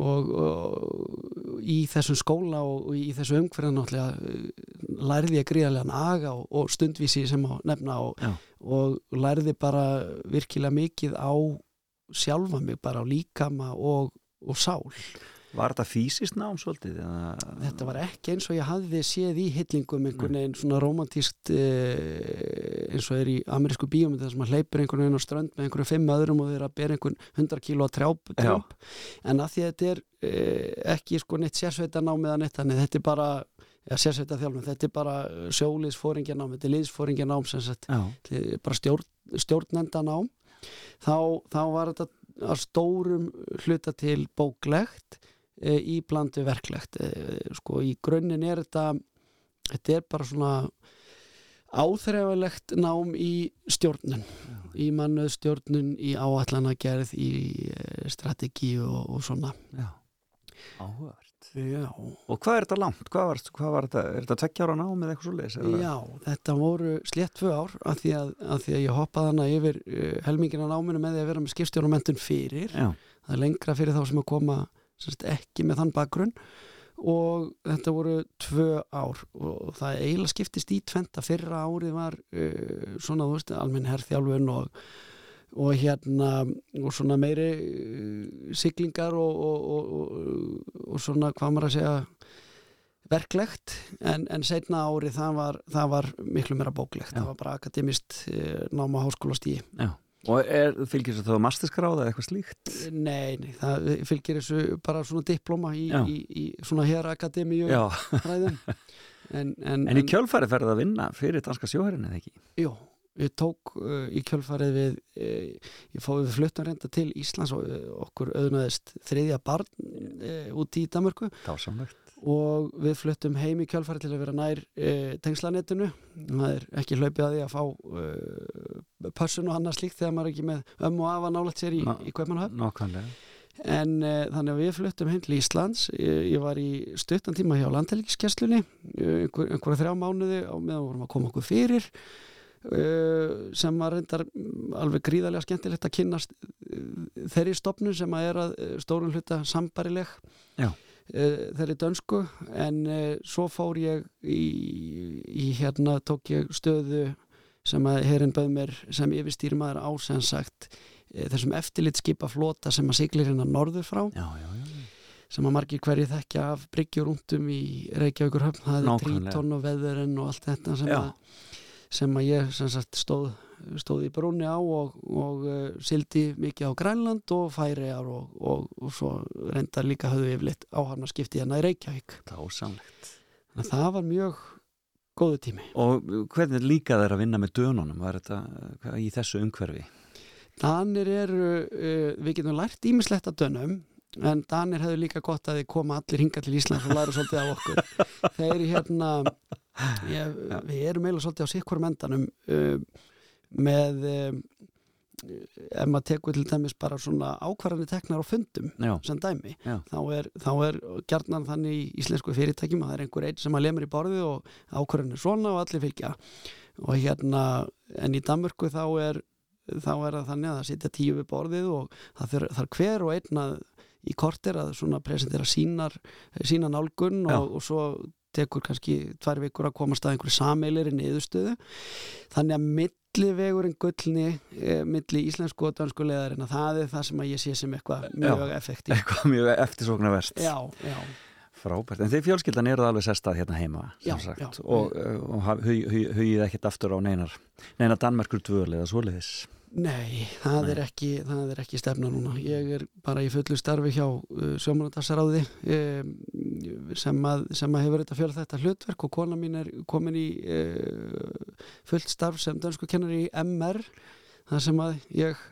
og, og í þessum skóla og, og í þessu umhverjan náttúrulega uh, lærði ég gríðarlegan aga og, og stundvísi sem á nefna og, lærði bara virkilega mikið á sjálfa mig bara á líkama og, og sál Var þetta fysiskt nám svolítið? Eða... Þetta var ekki eins og ég hafði séð í hillingum einhvern veginn svona romantíst eh, eins og er í amerísku þar sem að hleypur einhvern veginn á strönd með einhverju fimm öðrum og þeir að bera einhvern 100 kíló að trjáp, trjáp. en að því að þetta er eh, ekki sko neitt sérsveita nám eða neitt þannig þetta er bara sérsveita þjálfum, þetta er bara sjóliðsfóringjanám, þetta er Já, er bara stjórn, stjórnendanám. Þá, þá var þetta að stórum hluta til bóklegt í blandu verklegt e, sko í grunninn er þetta þetta er bara svona áþreifalegt nám í stjórnun í mannuð stjórnun í áallanagerð í e, strategi og, og svona já Áhugavert. Já, Og hvað er þetta langt? Hvað var, hvað var þetta? Er þetta tveggja ára nám eða eitthvað svo leiðis? já, þetta voru slétt tvö ár af því því að ég hoppaði hana yfir helmingina náminu með því að vera með skipstjónumentun fyrir. Já, Það er lengra fyrir þá sem að koma semst, ekki með þann bakgrunn. Og þetta voru tvö ár og það eiginlega skiptist í tventa fyrra árið var uh, svona, þú veist, almenn herþjálfun og, og hérna og svona meiri uh, siglingar og, og, og, og, og svona, hvað maður að segja verklegt, en, en setna árið það var, það var miklu meira bóklegt, Já. það var bara akademist uh, náma háskólastíi já. Og er, fylgir þetta þá masterskráða eða eitthvað slíkt? Nei, nei, það fylgir þessu bara svona diploma í, í, í svona hér akademíu Já, fræðum en, en, en í kjölfæri ferði það að vinna fyrir danska sjóherrin eða ekki? Jú, ég tók uh, í kjölfarið við uh, ég fóði við fluttum reynda til Íslands og uh, okkur auðnaðist þriðja barn uh, út í Danmörku Dásamlegt. Og við fluttum heim í kjölfarið til að vera nær uh, tengslanettinu það er ekki hlaupið að því að fá uh, pössun og annað slíkt þegar maður er ekki með ömmu og afa nálægt sér í, Ná. í Nákvæmlega. En uh, þannig að við fluttum heim til Íslands, ég, ég var í stuttan tíma hjá landhelgiskesslunni, einhver, einhverja þrjá mánuði á meðan vorum að koma okkur fyrir, uh, sem var reyndar alveg gríðarlega skemmtilegt að kynnast uh, þeirri stopnum sem að er að stórun hluta sambarileg Já. Uh, þeirri dönsku, en uh, svo fór ég í, í hérna, tók ég stöðu sem að herinn bauð mér sem yfirstýrimaður á sem sagt eh, þessum eftirlitskipa flota sem að siglir hérna norður frá Já, já, já. sem að margir hverju þekkja af bryggjur undum í Reykjavíkur höfn það er. Tríton og Veðurinn og allt þetta sem, að, sem að ég sem sagt, stóð, stóð í brúnni á og, og uh, sildi mikið á Grænland og Færiðar og, og, og svo reyndar líka höfðu yfirleitt áharna skipti hérna í Reykjavík Dásamlegt. þannig að það var mjög góðu tími Og hvernig líka þeir að vinna með dönunum? Var þetta hvað, í þessu umhverfi? Danir eru, uh, við getum lært ímislegt að dönum en Danir hefur líka gott að þið koma allir hinga til Íslands og læra svolítið af okkur þeir hérna ég, við erum eiginlega svolítið á sikkurum endanum uh, með ef maður tekur til dæmis bara svona ákvarðanir teknar á fundum Já, sem dæmi, Já. þá er, þá er gjarnan þannig í íslensku fyrirtækjum að það er einhver einn sem að lemur í borðið og ákvarðanir svona og allir fylgja. Og hérna, en í Danmörku þá er, þá er það þannig að það sitja tíu við borðið og það þarf þar hver og einn að í kortir að svona presentera sínar sína nálgun og, og svo tekur kannski tvær vikur að komast að einhverju sameilir í niðurstöðu þannig að millivegurinn gullni e, milli íslensku og dansku leðarinn að það er það sem að ég sé sem eitthvað mjög effektív eitthvað mjög eftirsóknarvert. Já, já, Frábært. En þeir fjölskyldan eru alveg sestað hérna heima, Já, sagt. já. Og, og haf- hug- hug- hugið ekkert aftur á neinar, neina Danmerkur dvöl eða svoleiðis. Nei, það, Nei. Er ekki, það er ekki stefna núna ég er bara í fullu starfi hjá uh, sjómanadasaráði um, sem, að, sem að hefur þetta fjöla þetta hlutverk og kona mín er komin í uh, fullt starf sem dönsku kennari í MR þar sem að ég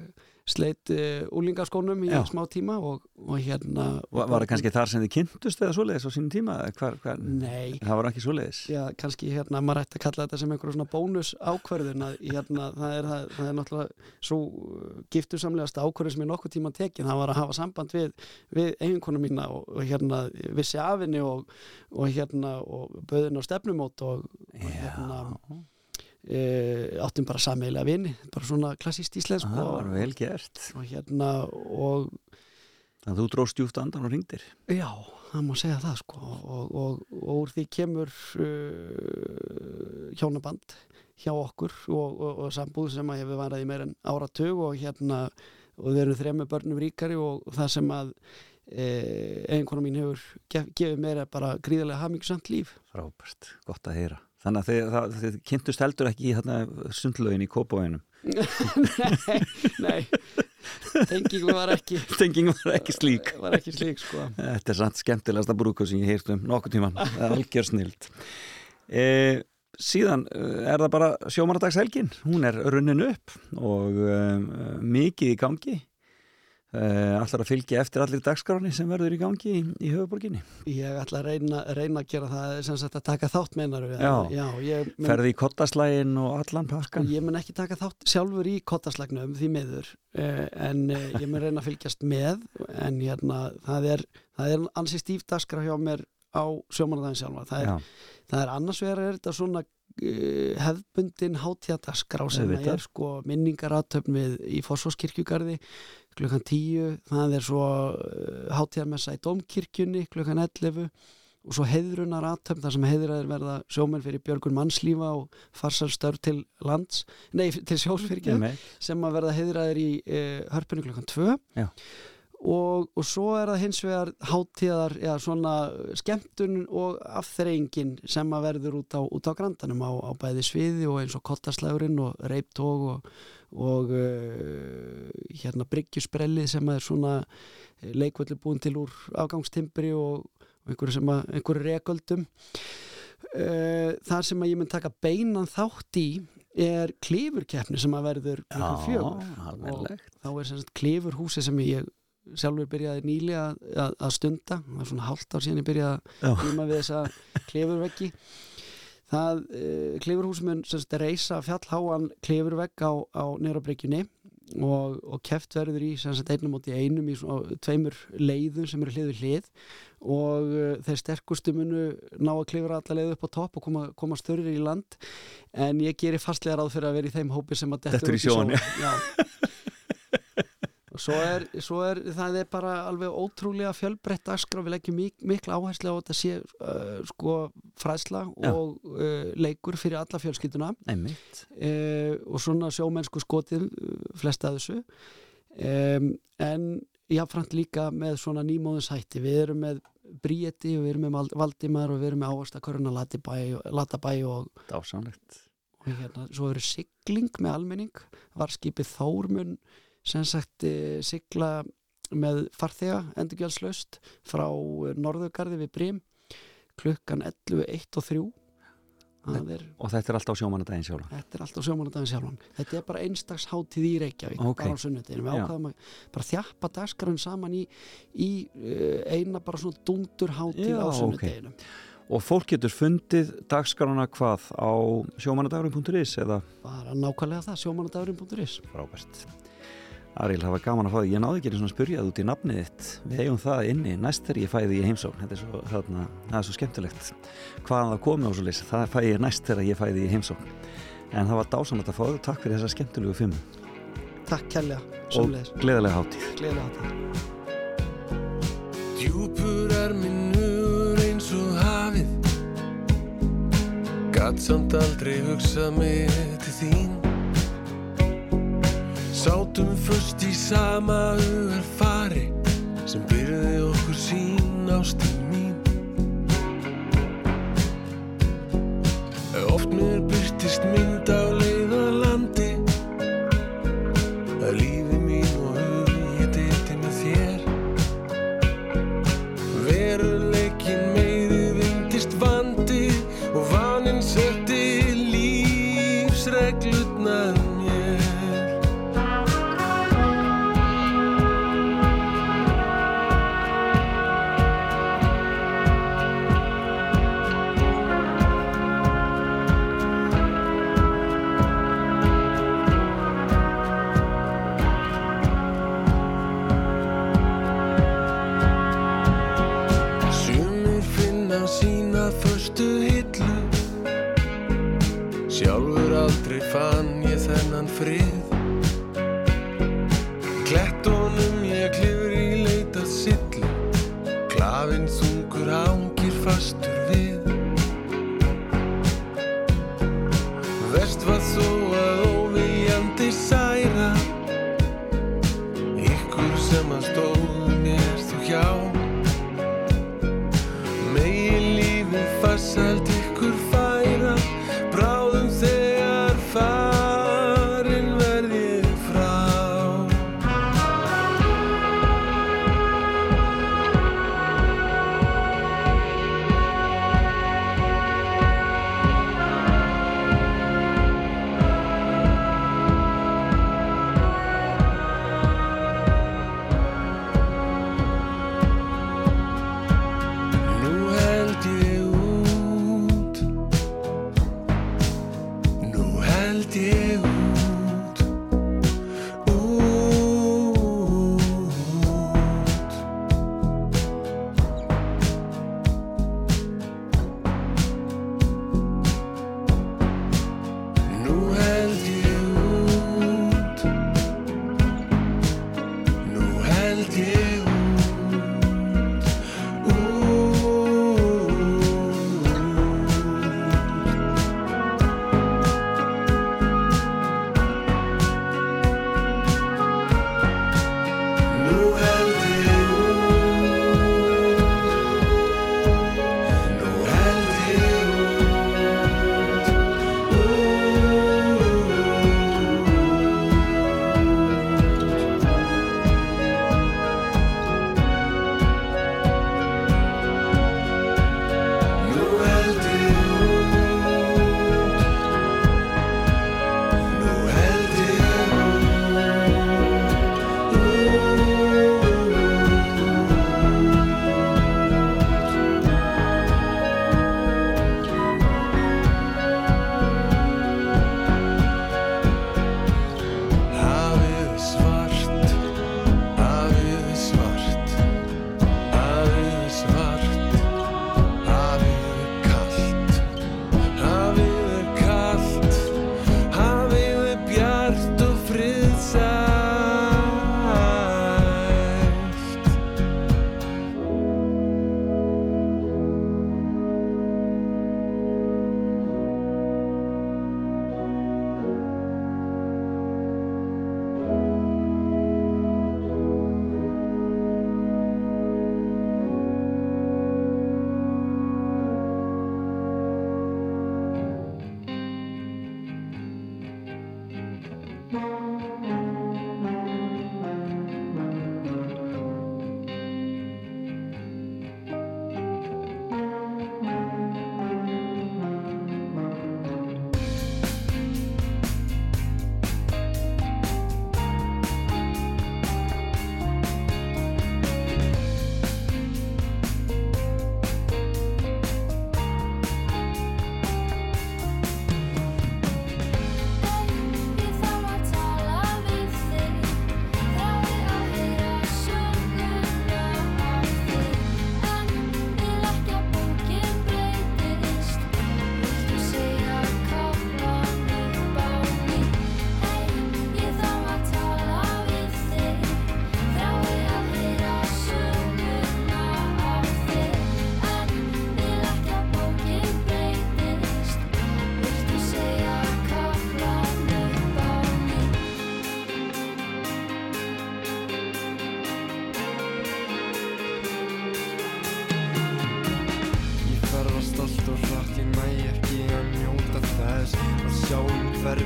sleitt uh, úlingaskónum í Já. smá tíma og, og hérna Var, var það kannski þar sem þið kynntust eða svoleiðis á sínum tíma? Hvar, hvar? Nei, Það var ekki svoleiðis? já, kannski hérna, maður ætti að kalla þetta sem einhverjum svona bónus ákverðin að hérna, það er, það, það er náttúrulega svo giftusamlegasta ákverðin sem ég nokkuð tíma tekin, það var að hafa samband við, við eiginkonu mína og, og hérna vissi af henni og, og hérna og böðin á stefnumót og hérna e, áttum bara sameiginlega vini, bara svona klassíst íslensk var og, vel gert. og hérna og Þannig að þú dróst djúft andan og ringdir. Já, það má segja það sko og, og, og úr því kemur uh, hjónaband hjá okkur og, og, og sambúð sem að hefur varað í meir en áratug og hérna og við erum þremmu börnum ríkari og það sem að e, einhvern mín hefur gef, gefið meira bara gríðarlega hafmyggsamt líf Frábært, gott að heyra. Þannig að þið, það, þið kynntust heldur ekki í hérna, sundlögin í Kópavóinum. Nei, nei tengingum var ekki Tenging var ekki slík. var ekki slík sko Þetta er samt skemmtilegasta brúku sem ég heyrst um nokkuð tíman. Það er algjör snild. E, síðan eh, er það bara sjómaradagshelgin. Hún er runnin upp og um, mikið í gangi. Uh, Allar að fylgja eftir allir dagskráni sem verður í gangi í, í höfuborginni Ég ætla að reyna, reyna að gera það sem sagt að taka þátt meinar Já. Já ég, mun, Ferði í kottaslægin og allan pakkan ég mun ekki taka þátt sjálfur í kottaslagnum því miður uh, en uh, ég mun reyna að fylgjast með en hérna það er, það er ansi stíf dagskrá hjá mér á sjómanadaginn sjálfa það er, það er annars vegar er þetta svona uh, hefðbundin hátíðadagskrá sem Auðvitað. er sko minningaratöfn við í Fossfosskirkjugarði klukkan 10, það er svo uh, hátíðarmessa í Dómkirkjunni klukkan 11 og svo heiðrunar aðtöfn þar sem heiðraðir verða sjómenn fyrir björgun mannslífa og farsarstörf til lands, nei til einmitt. sem að verða heiðraðir í uh, hörpunni klukkan 2 Já. og, og svo er það hins vegar hátíðar, já svona skemmtun og afþreyingin sem að verður út á, út á grandanum á, á bæði sviði og eins og kottaslægurinn og reiptóg og, og uh, hérna bryggjusprellið sem er svona leikvöldu búin til úr afgangstimbri og, og einhverju sem að einhverju reköldum. Uh, þar sem að ég mun taka beinan þátt í er klifurkeppni sem að verður fjögur. alveg þá er sagt klifurhúsi sem ég sjálfur byrjaði nýlega að, að, að stunda. Það er svona hálft ár síðan ég byrjaði að glíma við þessa klifurveggi það uh, klifurhús mun sem sagt reysa fjallháan klifurvegg á, á nýrabryggjunni og, og keft verður í sagt einum móti einum í svona tveimur leiðum sem eru hlið við hlið og uh, þeir sterkustu munu ná að klifra alla leið upp á topp og koma, koma störri í land. En ég gerir fastlega ráð fyrir að vera í þeim hópi sem að dettur Dettur í Já. og svo er, svo er það er bara alveg ótrúlega fjölbreytt dagskrá, við leggjum mik mikla áherslu á þetta sé uh, sko fræðsla Já. og uh, leikur fyrir alla fjölskylduna. Uh, og svona sjómennsku skotið uh, flest að þessu. Um, en jáfnframt líka með svona nýmóðinshætti við erum með Bríeti og við erum með Val- Valdimar og við erum með Ávastakoruna Latabæ, og, Dásamlegt. og hérna, svo eru sigling með almenning. Varskipið Þórmun sem sagt e, sigla með farþega endurgjaldslaust frá eh, Norðugarði við Brím klukkan 11, 1 og 3 það er Og þetta er alltaf á sjómanadaginn sjálf Þetta er alltaf sjómanadaginn sjálfan. Þetta er bara einstags hátíð í Reykjavík, Ok. bara á sunnudeginu. Við ákvaðum að bara þjappa dagskarun saman í, í uh, eina bara svona dundur hátíð Já, á ok. sunnudeginu. Og fólk getur fundið dagskránuna hvað á sjómanadagurinn.is eða Bara nákvæmlega það, sjómanadagurinn.is. frábært Aril, það var gaman að fá því, ég náði ekki einu svona að spyrja það út í nafnið þitt. Við eigum það inni næst þegar ég fæði í heimsókn. Þetta er svo, þarna, það er svo skemmtilegt hvaðan það komi á svo lýs, það fæ ég næst þegar ég fæði í heimsókn. En það var dásamlega að fá þau, takk fyrir þessa skemmtilegu fimm. Takk kærlega, og sömulegis. gleðilega hátíð. Gleðilega hátíð. Djúpur er minnur eins og hafið. Gat samt aldrei hugsað mig til þín Sátum först í sama hugar fari sem byrði okkur sín ástin mín. Oft mér byrtist mynd á teu.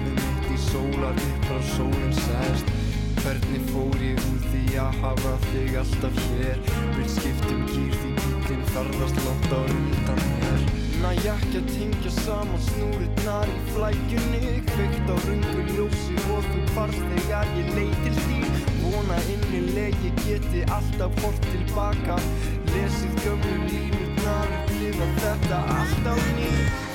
lífið mitt í sólar upp á sólinn sæst Hvernig fór ég úr því að hafa þig alltaf hér? Vil skiptum gýr því bílinn þarfast látt á rundan mér. Næ ekki að tengja saman snúriðnar í flækjunni Kveikt á rungu ljósi og þú barst þegar ég leytir því Vona innileg ég geti alltaf hort tilbaka Lesið gömlu línurnar og lifa þetta alltaf nýtt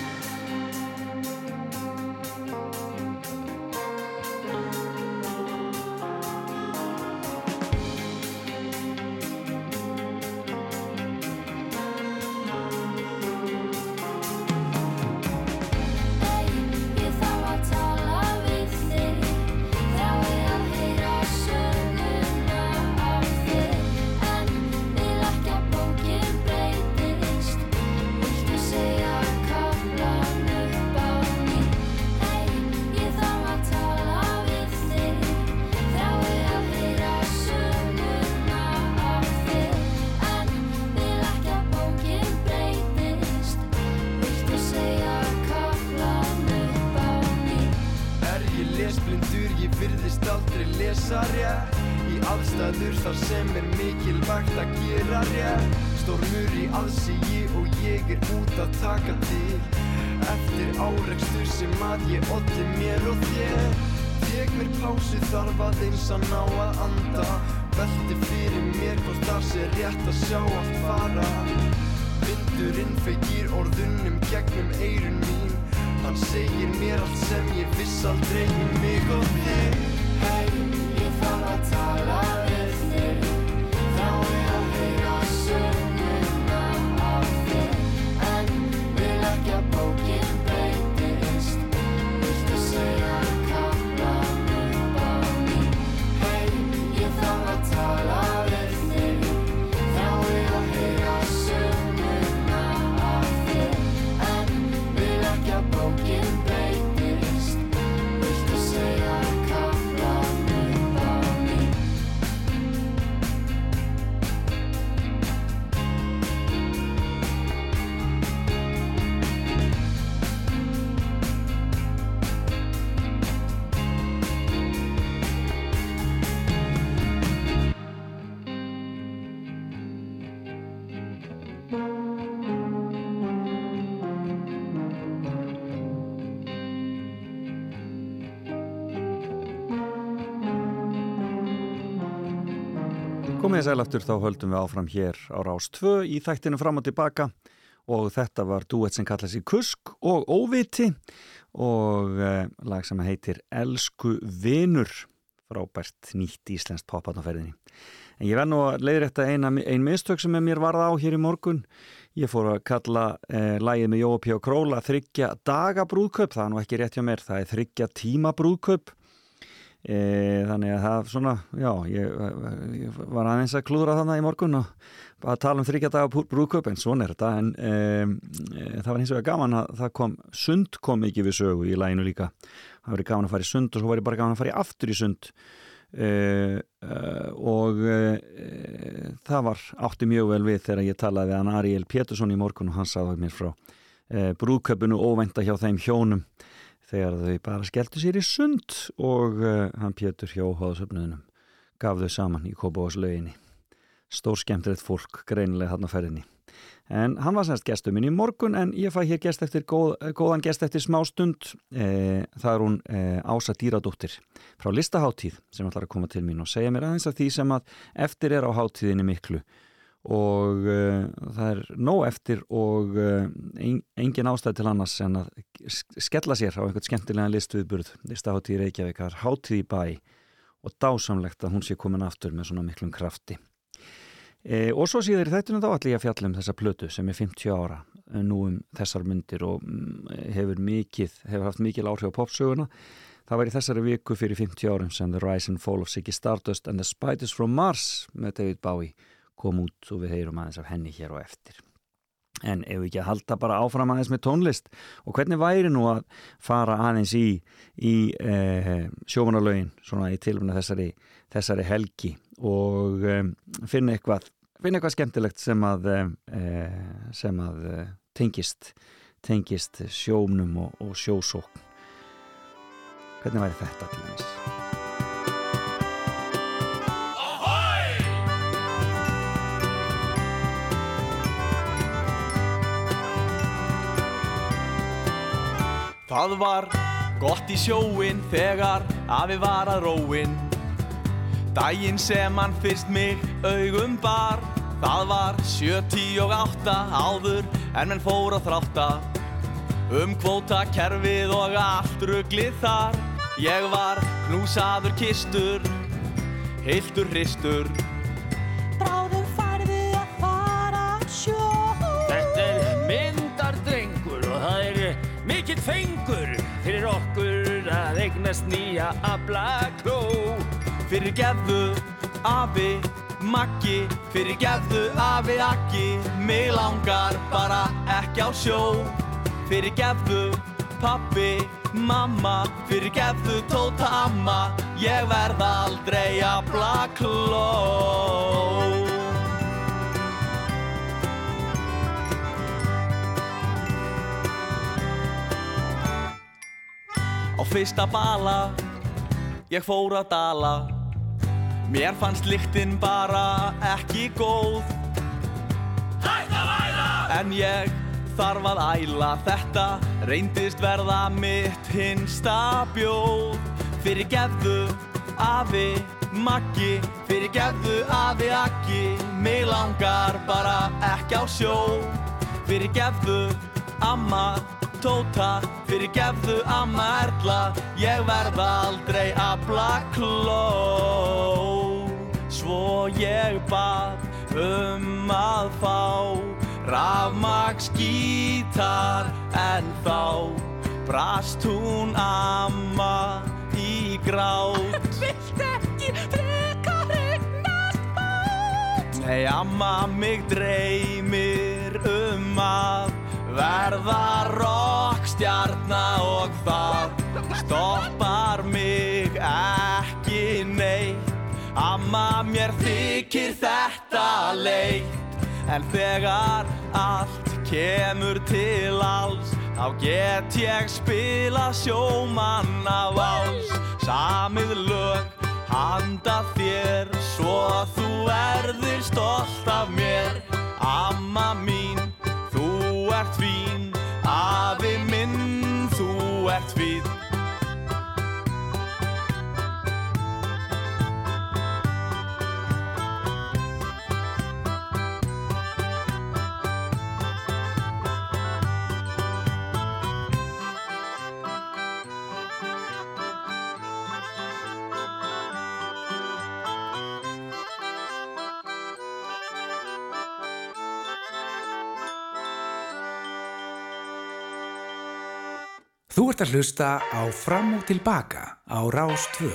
Komið þið sæl aftur þá höldum við áfram hér á Rás 2 í þættinu fram og tilbaka og þetta var duett sem kallast í Kusk og Óviti og eh, lag sem heitir Elsku Vinur frábært nýtt íslenskt poppat á ferðinni. En ég verð nú að leiðrætta eina, ein mistök sem mér varða á hér í morgun. Ég fór að kalla eh, lagið með Jópi og Króla þryggja daga brúðkaup, það er nú ekki rétt hjá mér, það er þryggja tíma brúðkaup. E, þannig að það svona, já, ég, ég var aðeins að klúðra þannig í morgun og að tala um þryggja daga brúðkaup en svona er þetta. En e, e, það var hins vegar gaman að það kom sund kom ekki við sögu í læginu líka. Það verið gaman að fara í sund og svo var ég bara gaman að fara í aftur í sund. E, e, og e, það var átti mjög vel við þegar ég talaði við hann Ariel Pétursson í morgun og hann sagði mér frá brúðkaupinu óvænta hjá þeim hjónum þegar þau bara skelltu sér í sund og uh, hann Pétur hjá hóðsöfnuðinum gaf þau saman í Kópaváslauginni. Stór skemmtilegt fólk greinilega hann á ferðinni. En hann var semst gestur minn í morgun en ég fæ hér gest eftir góð, góðan gest eftir smá stund. E, það er hún e, Ása Dýradóttir frá Listaháttíð sem ætlar að koma til mín og segja mér aðeins af því sem að eftir er á háttíðinni miklu og uh, það er nóg eftir og uh, engin ástæð til annars en að skella sér á einhvern skemmtilega listviðburð listaháttíð Reykjavík, það er háttíð í bæ og dásamlegt að hún sé komin aftur með svona miklum krafti. E, og svo síður þættinu þá ætlum ég að fjalla um þessa plötu sem er 50 ára nú um þessar myndir og mm, hefur mikið, hefur haft mikil áhrif á popsöguna. Það var í þessari viku fyrir 50 árum sem The Rise and Fall of Ziggy Stardust and the Spiders from Mars með David Bowie kom út og við heyrum aðeins af henni hér og eftir. En ef við ekki að halda bara áfram aðeins með tónlist og hvernig væri nú að fara aðeins í, í e, sjómanalögin svona í tilvæmna þessari, þessari helgi og e, finna, eitthvað, finna eitthvað skemmtilegt sem að, e, sem að tengist, tengist sjómnum og, og sjósókn. Hvernig væri þetta til dæmis? Það var gott í sjóin þegar afi var að róin Dægin sem hann fyrst mig augum bar Það var sjötí og átta áður en menn fór að þrátta. Um kvóta kerfið og allt rugglið þar Ég var knúsaður kistur, heiltur hristur. Bráðum fengur fyrir okkur að eignast nýja ablakló. Fyrir gefðu afi Maggi Fyrir gefðu afi Akki Mig langar bara ekki á sjó Fyrir gefðu pappi Mamma Fyrir gefðu tóta amma Ég verð aldrei ablakló Á fyrsta bala. Ég fór að dala. Mér fannst lyktin bara ekki góð. Hætt að væla! En ég þarf að æla. Þetta reyndist verða mitt hinsta bjóð. Fyrir gefðu afi Maggi Fyrir gefðu afi Akki Mig langar bara ekki á sjó. Fyrir gefðu amma Tóta fyrir gefðu amma Erla Ég verð aldrei abla kló Svo ég bað um að fá Rafmaks gítar En þá brast hún amma í grát. Vilt ekki frekar eignast bát Nei, amma mig dreymir um að verða rockstjarna og það stoppar mig ekki neitt. Amma mér þykir þetta leitt, en þegar allt kemur til alls, þá get ég spila sjómanna váls, samið lög handa þér svo þú verðir stolt af mér. Amma mín, ert fín afi minn, þú ert fín Ert að hlusta á Fram og Tilbaka á Rás 2.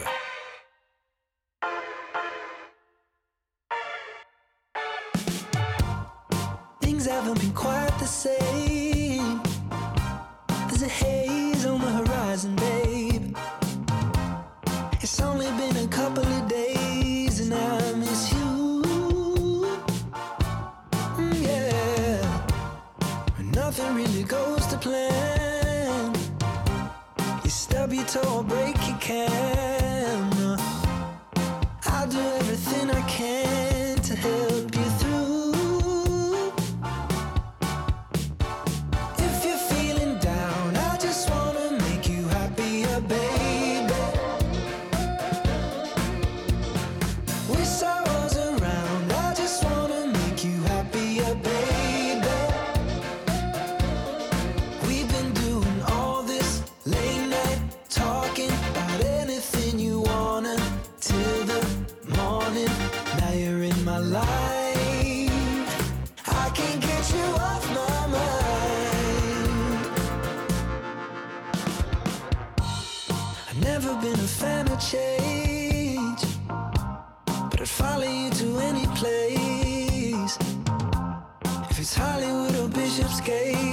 Things haven't been quite the same. You stub your toe or break your camera. Hollywood or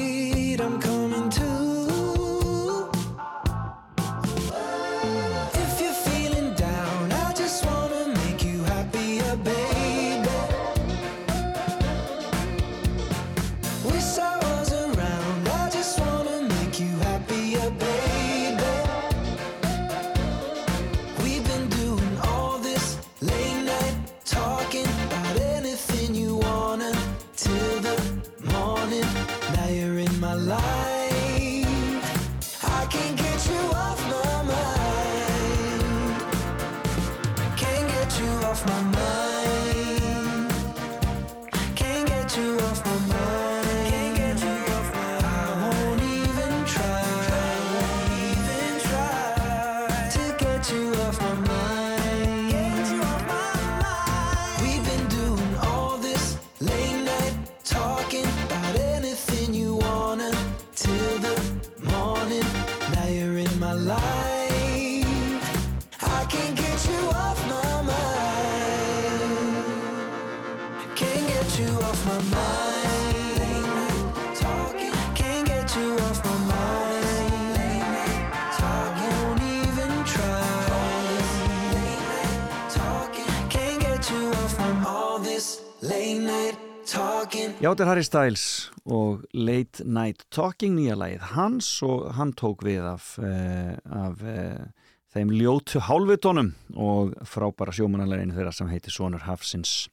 þetta er Harry Styles og Late Night Talking nýja lagið hans og hann tók við af, uh, af uh, þeim ljótu hálfitónum og frábæra sjómanaleginu þeirra sem heitir Sónur Hafsins.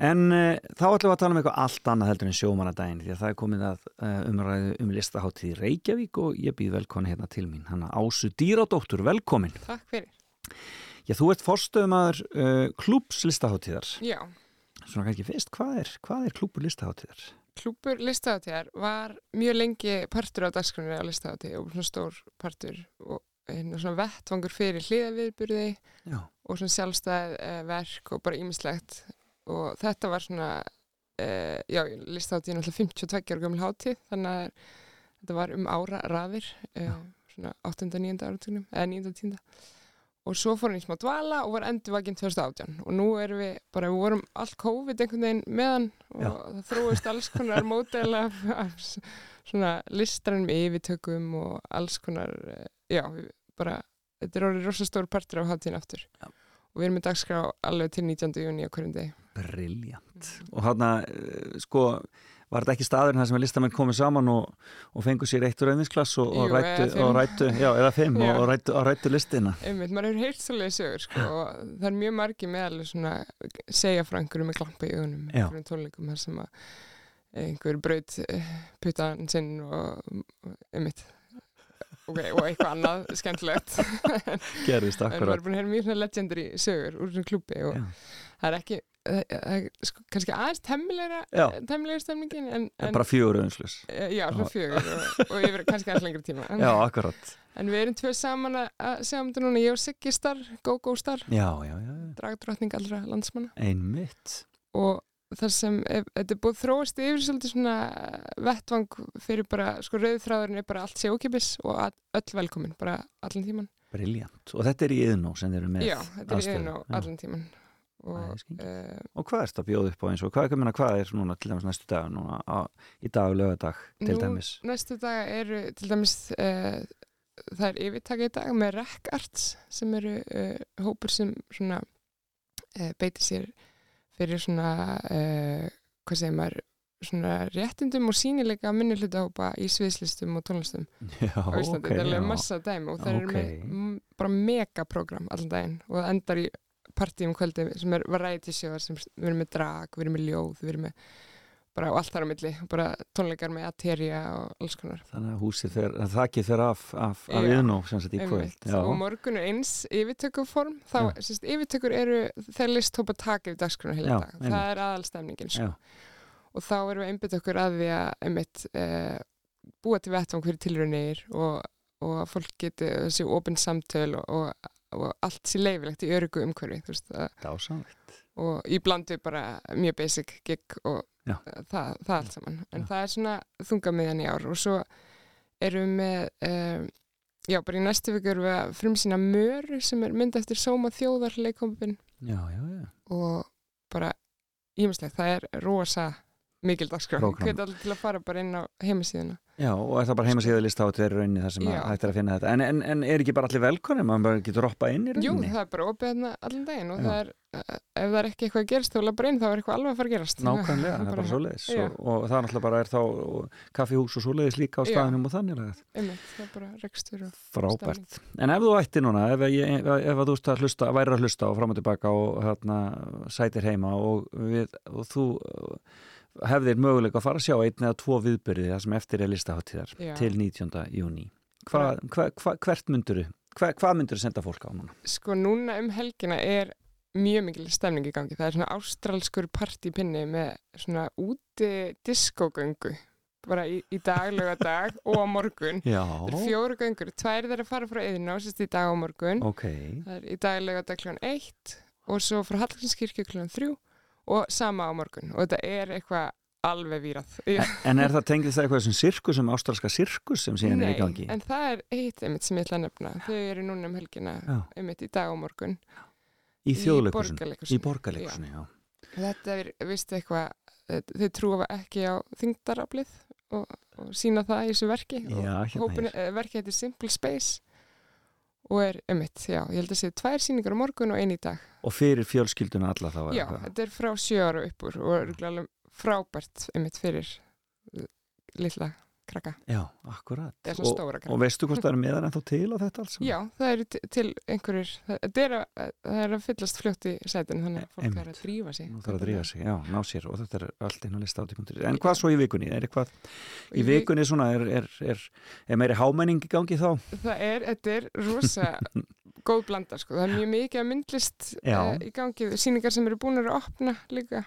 En uh, þá ætlum við að tala um eitthvað allt annað heldur en sjómanadaginn því að það er komið að uh, umræðu um listaháttíð í Reykjavík og ég býð velkonni hérna til mín. Hanna Ásu Dýradóttur, velkomin. Takk fyrir. Já, þú ert forstöðumæður uh, klúps listaháttíðar. Já, Svona kannski fyrst, hvað er, hvað er klúpur listaháttíðar? klúpur listahátíðar var mjög lengi partur á dagskrunni á listahátíð og svona stór partur og svona vettvangur fyrir hliðaviðburði og svona sjálfstæð uh, verk og bara ýmislegt og þetta var svona uh, já, er náttúrulega 52 ára gömul hátíð þannig að þetta var um ára raðir uh, svona 8. 9. áratugnum eða 9. 10. og svo fór hann í smá dvala og var endurvakinn 2018 og nú erum við bara, við vorum allt COVID einhvern veginn meðan og Já. það þróist alls konar módel af, af svona listrænum yfirtökum og alls konar eh, já, bara, þetta er orðið rosa stór partur af hátíðin aftur Já. og við erum með dagskrá alveg til 19. júni á hverjum degi Briljant. Og hann sko, var þetta ekki staðurinn þar sem listamenn komið saman og, og fengu sér eitt rauðinsklass og, og rættu, eða fimm. já, og, rættu, listina. Einmitt, maður hefur heyrt svolítið sögur sko, og það er mjög margi meðal segja frá einhverju með glampa í augunum Já. einhverjum tónleikum þar sem að einhver braut putan sinn og, einmitt okay, og eitthvað annað skemmtilegt Gerðist en maður akkurat. er búin að heyra mjög legendary sögur úr svona klúbi og Já. það er ekki sko, kannski aðeins temmilegra stemningin en, En bara fjögur. Eh, Já, svona fjögur og, og yfir kannski aðeins lengri tíma en, Já, akkurat. en við erum tvö saman að- segja um þetta núna, ég og Siggi Star, Go-Go Star Já, já, já. dragdrottning allra landsmanna Einmitt. og þar sem ef, þetta er búið þróast yfir svolítið svona vettvang fyrir bara, sko rauðþráðurinn er bara allt sé ókipis og að, öll velkomin, bara allan tíman Briljant. Og þetta er í yðnó sem þeir eru með Já, þetta er og Já. allan tíman og uh, Og hvað erst að bjóða upp á eins og hvað, meina, hvað er núna til dæmis næstu dag núna á, í dag og lögadag til nú, dæmis? næstu daga eru til dæmis uh, það er yfirtaka í dag með Rec Arts sem eru uh, hópur sem svona beitir sér fyrir svona hvað segir maður svona réttindum og sínileika minni hlutahópa í sviðslistum og tónlistum Já, á Íslandi, ok, þetta er massa dæmi og það Ok. eru með bara megaprogram allan daginn og það endar í partíum kvöldi sem er variety show sem við erum með drag, við erum með ljóð, við erum með bara allt þar á milli, bara tónleikar með ateria og alls konar Þannig að húsið fer, að þakið fer af, af, yðnó sem sagt í kvöld. Einmitt. Og morgun er eins yfirtökuform þá, sérst, yfirtökur eru þegar listhópa taka yfir dagskrona heila dag einmitt. það er aðalstemningin sko. Og þá erum við einbytt okkur að því að einmitt, eh, búa til vettvang fyrir tilraunir og, og að fólk geti þessi opinn samtöl og, og, og allt sér leifilegt í örugu umhverfi þú veist, að, Dásamlegt. og í blandu bara mjög basic gig og Já. það, það allt saman en það er svona þungamiðan í ár og svo erum við með um, já, bara í næstu viku erum við að frumsýna Möru sem er mynd eftir Sóma þjóðar leikkompin Já, já, já. og bara ímislegt, það er rosa mikil dagskrá, hveit allir til að fara bara inn á heimasíðuna Já, og er það bara heimasíða lista á þeirra rauninni þar sem að Já. hægt er að finna þetta. En, en, en er ekki bara allir velkonni? maður bara getur roppa inn í Jú, rauninni? það er bara opið hérna allan daginn og Já. það er, eh, ef það er ekki eitthvað að gerast þá er er eitthvað alveg að fara að gerast Nákvæmlega, það er bara svoleiðis Já, og, og það er náttúrulega bara er þá kaffihús og svoleiðis líka á Já. staðinum og þannig einmitt, það er bara rekstur og Frábært. En ef þú ætti núna, ef, ef, ef að þú að hlusta, væri að hlusta og fram og tilbaka og hérna, sætir heima og, við, og þú hefðir möguleika að fara að sjá einn eða tvo viðbyrði það sem eftir er listaháttíðar til 19. júni. Hva, hva, hva, hvert myndur hva, hvað myndur senda fólk á núna? sko núna um helgina er mjög mikil stemning í gangi það er svona ástralskur partypinni með svona úti diskogöngu bara í, í daglega dag og á morgun Já. það er fjóru göngur, tvær þeirra fara frá eðina og sérst í dag og morgun Ok. það er í daglega dag kljóðan eitt og svo frá Hallgrímskirkju kljóðan þrjú og sama á morgun og þetta er eitthvað alveg výrað En er það tengið það eitthvað sem sirkus, sem ástralska sirkus sem síðan er í gangi? en það er eitt einmitt sem ég ætla að nefna þau eru núna um helgina Já. einmitt í dag og morgun Í þjóðleikursun? Í borgarleikursunni, já. Þetta er, vistu eitthvað, þau trúa ekki á þingdaraflið og, og sína það í þessu verki. og Já, hérna hópin, eh, Verki heitir Simple Space og er emitt, já, ég held að séu tvær síningar á morgun og einn í dag. Og fyrir fjölskylduna alla þá? Já, hvað? þetta er frá sjö ára uppur og er alveg frábært emitt fyrir eh, litla krakka. Já, akkurat. Og-. Og veistu hvort það er meðan en þá til á þetta alls? Já, það eru til- einhverjir, það, er að, það er að fyllast fljótt í sætinu þannig að fólk Einmitt. er að drífa sig. Nú þarf að drífa sig, já, ná sér og þetta er allt inn á lista átíkundur. En hvað svo í vikunni? Er eitthvað, í Í vik- vikunni svona, er, er, er, er meiri hámenning í gangi þá? Það er, þetta er rosa góð blanda sko, það er mjög mikið að myndlist uh, í gangi, síningar sem eru búin að opna líka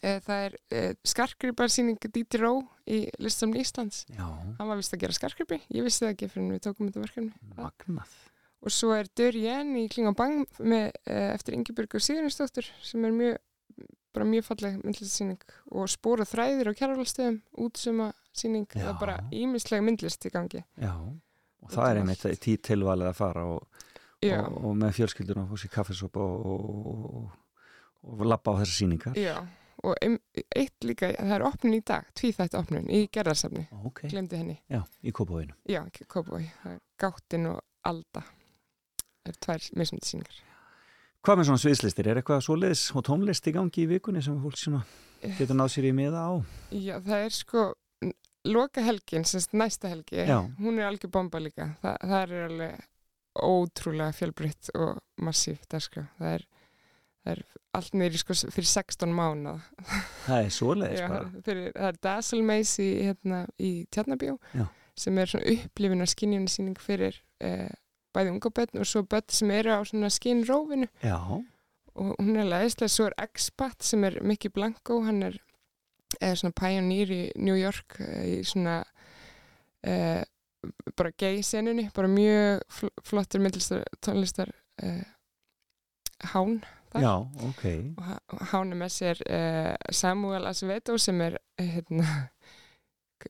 Það er uh, skarkriparsýning Díti Ró í Listamni Íslands. Já, Hann var vist að gera skarkripi. Ég vissi það ekki fyrir við tókum þetta verkefni. magnað. Og svo er Dörjen í Kling og Bang með, uh, eftir Ingeborg og Sigurðinsdóttur sem er mjög, bara mjög falleg myndlistsýning og spóra þræðir á kjærvalstöðum, útsuma sýning, það er bara ímislega myndlist í gangi. Já, og það er einmitt tí tilvalið að fara og, Já. og, og með fjölskylduna og fór sér kaffesopa og, og, og, og lappa á þessar sýningar. Já, og eitt líka, það er opnun í dag, tvíþætt opnun í gerðarsafni, Ok. glemdi henni. Já, í Kópavóinu. Já, það er Gáttin og Alda, það er tvær mismundi sýningar. Hvað með svona sviðslistir? Er eitthvað svoleiðis og tónlist í gangi í vikunni sem fólk svona getur náð sér í miða á? Já, það er sko loka helgin, semst næsta helgi Já. hún er algjör bomba líka Þa, það er alveg ótrúlega fjölbreytt og massíf dagskrá það er, það er allt neyri sko fyrir 16 mánuð Það er svoleiðis bara. fyrir, það er Dazzle Maze í, hérna, í Tjarnabjó Já. sem er svona upplifin og skinjunarsýning fyrir eh, bæði unga börn og svo börn sem eru á svona skinrófinu Já, og hún er leðislega, svo er Expat sem er Mickey Blanco, hann er, er svona pioneer í New York eh, í svona eh, bara gay senunni, bara mjög fl flottur myndlistar tónlistar eh, hán þar. já, ok. og ha- og hán er með sér eh, Samuel Acevedo sem er eh, hérna,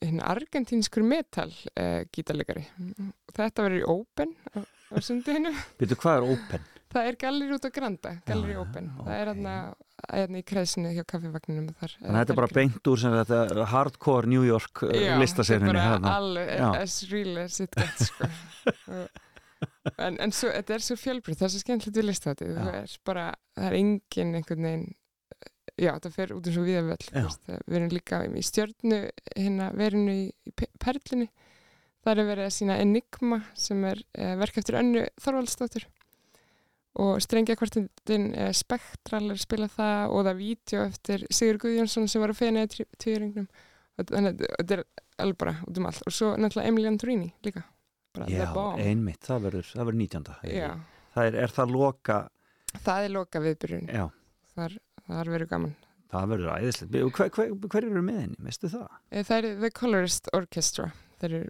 hérna argentínskur metal eh, gítarleikari og þetta verður í Open á, á sundinu Býtu, hvað er open? Það er Gallery út á Granda, Gallery Open. Það er hérna, hérna í kreðsinu hjá kaffivagninum þar. Þannig að þetta er bara beint úr sem þetta hardcore New York Já, listaserinni. þetta er bara alveg Já. as real as it gets, sko. En, en svo, þetta er svo fjölbreytt, það er svo skemmtilegt við listaháttið. Það er bara, það er engin einhvern veginn, já, það fer út eins og völl. Já. veist. Við erum líka í stjörnu, hérna, verinu í, í Pe- Perlunni. Það er verið að sína Enigma sem er eh, verk eftir önnu Þorvaldsdóttur og strengja kvartindin eh, Spektral er að spila það og það vídeo eftir Sigur Guðjónsson sem var að fena í tvíringnum þannig að þetta er alveg bara út um allt og svo náttúrulega Emilian Turini líka Já, einmitt, það verður, það verður 19. Já. Það er, er það loka, það er loka viðbyrjun já, þar, þar verður gaman það verður æðislegt. Hver, hver, hver eru með henni, veistu það? Eh, það er The Colorist Orchestra það eru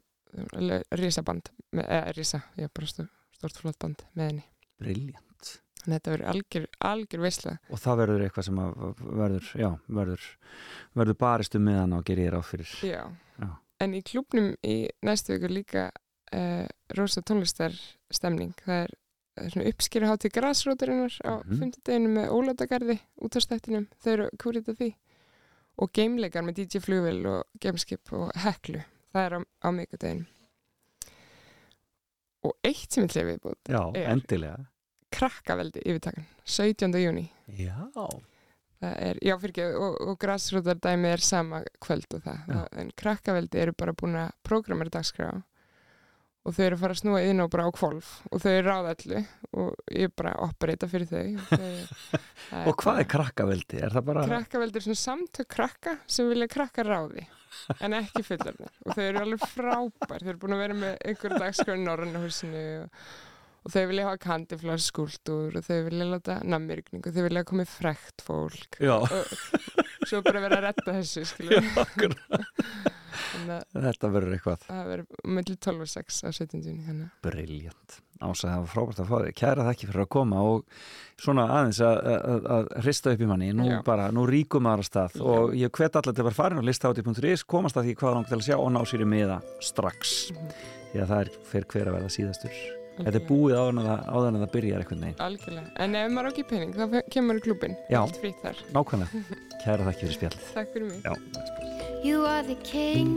alveg risaband með, eða risa, já bara stort flott band með henni að þetta verður algjör, algjör veisla Og það verður eitthvað sem verður, já, verður, verður barist um meðan og gerir ég ráð fyrir. Já. Já. En í klubnum í næstu viku líka uh, rosa tónlistar stemning. Það er, er svona uppskýra hátíð grasróturinnar á Mhm. fimmtudeginu með Ólatagarði út á stættinum. Þau eru kúrið af því. Og geimleikar með DJ Flugvel og Gameskip og Heklu. Það er á, á mikudeginu. Og eitt sem ég hlifið búið Já, er endilega. krakkaveldi yfirtakan, 17. júni. Já. Er, já, fyrir ekki, og, og græsrútardæmi er sama kvöld og það. það. En krakkaveldi eru bara búin að prógramera dagskrá og þau eru að fara að snúa inn og bara á kvolf og þau eru ráð allu og ég er bara að operata fyrir þau. þau það Og hvað er krakkaveldi? Er bara... Krakkaveldi er svona samtök krakka sem vilja krakka ráði en ekki fullarnir og þau eru alveg frábær þau eru búin að vera með einhverju dagskrá í Norranna húsinu og, og þau vilja hafa kandiflas skúltúr og þau vilja láta nammyrkning og þau vilja koma í frekt fólk Já. og svo bara vera að retta þessu Já, akkurat. að Þetta verður eitthvað. það verður mellir 12 og 6 á 17. júni að Briljant. Ása, það var frábært að fá þig. Kæra þakki fyrir að koma og svona aðeins að, að, að hrista upp í manni. Nú bara, nú ríkum maður að stað Já. og ég hvet allir til að vera farin á listáti.is, komast að því hvað langt til að sjá og ná sér í miða strax. Mhm. Því að það er fyrir hver að verða síðastur. Þetta er búið áður en að það, það byrjar eitthvað neginn. algjörlega en ef maður á ekki pening þá kemur í klubin Já. Nákvæmlega. Kæra þakki fyrir spjallið. Takk fyrir mig Já. You are the king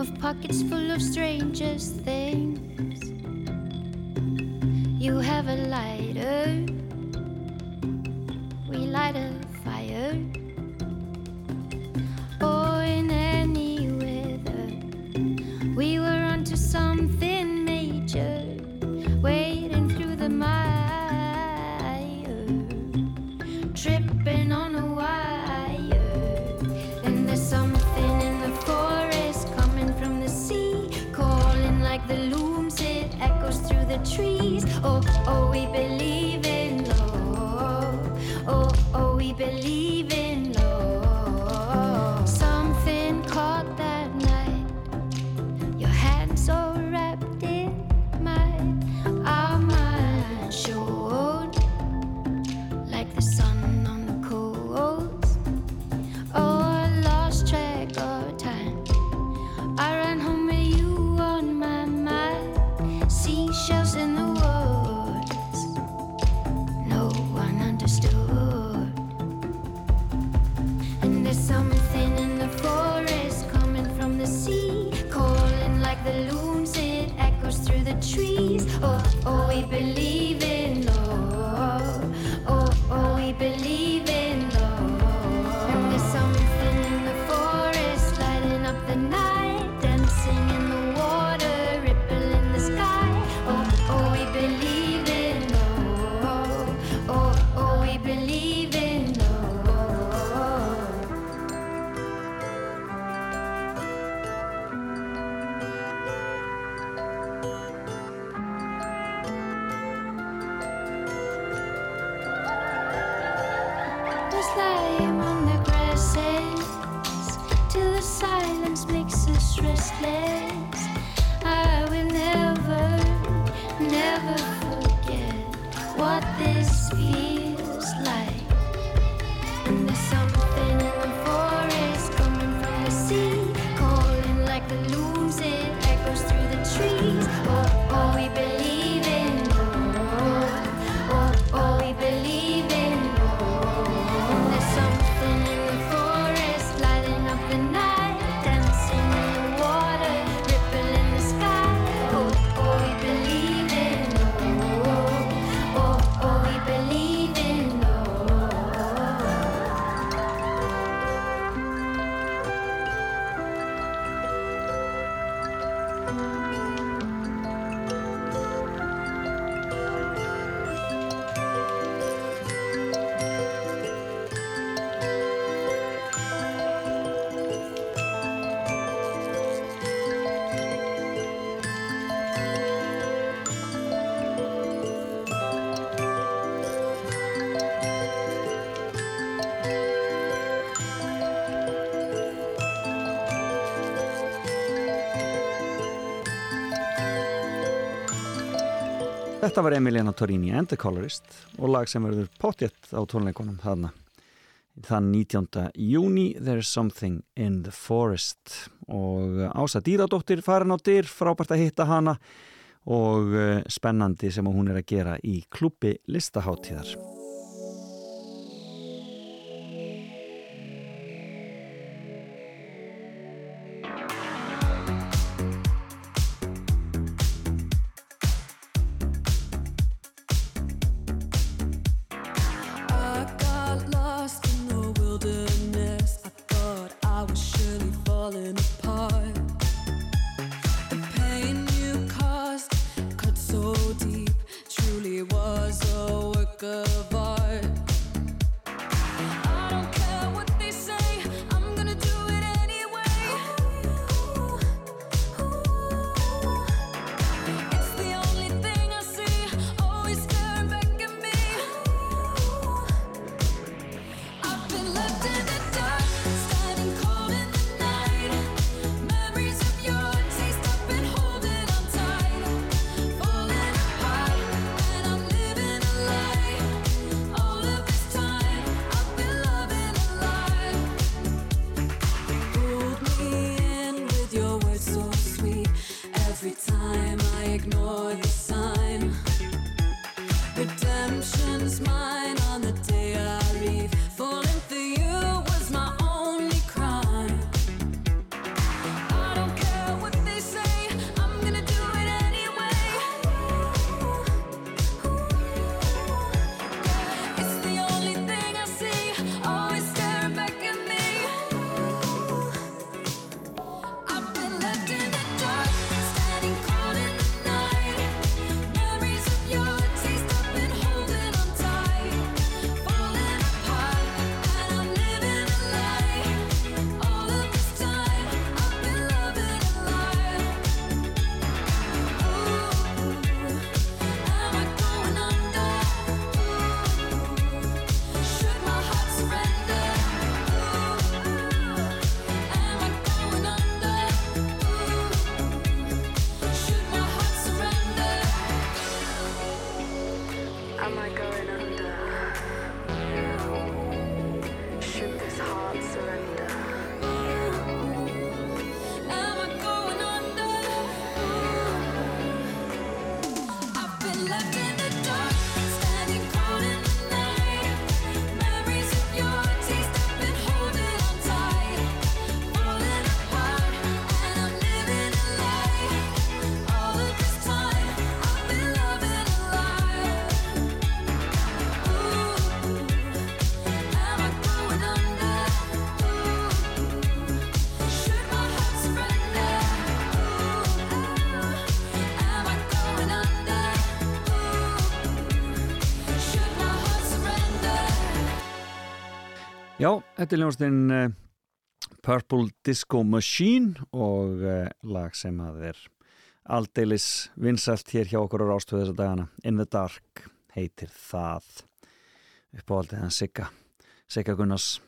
of pockets full of strangest things. You have a lighter, we light a fire. Or in any we were onto something major, wading through the mire, tripping on a wire. There's something in the forest coming from the sea, calling like the looms, it echoes through the trees. Oh, oh, we believe in love. Oh, oh, we believe in oh, oh, we believe in love. Oh, oh, we believe. feel Þetta var Emiliana Torrini, Ender Colorist og lag sem verður potjett á tónleikonum þarna. Þann 19. júni, There's Something in the Forest og eh, Ása Dýradóttir farin á dyr, frábært að hitta hana og eh, spennandi sem hún er að gera í klubbi listaháttíðar. Þetta er ljónstinn uh, Purple Disco Machine og uh, lag sem að er aldeilis vinsalt hér hjá okkur á rástöðu þessa dagana. In the Dark heitir það. Uppáhaldið hans Sigga Sigga Gunnars.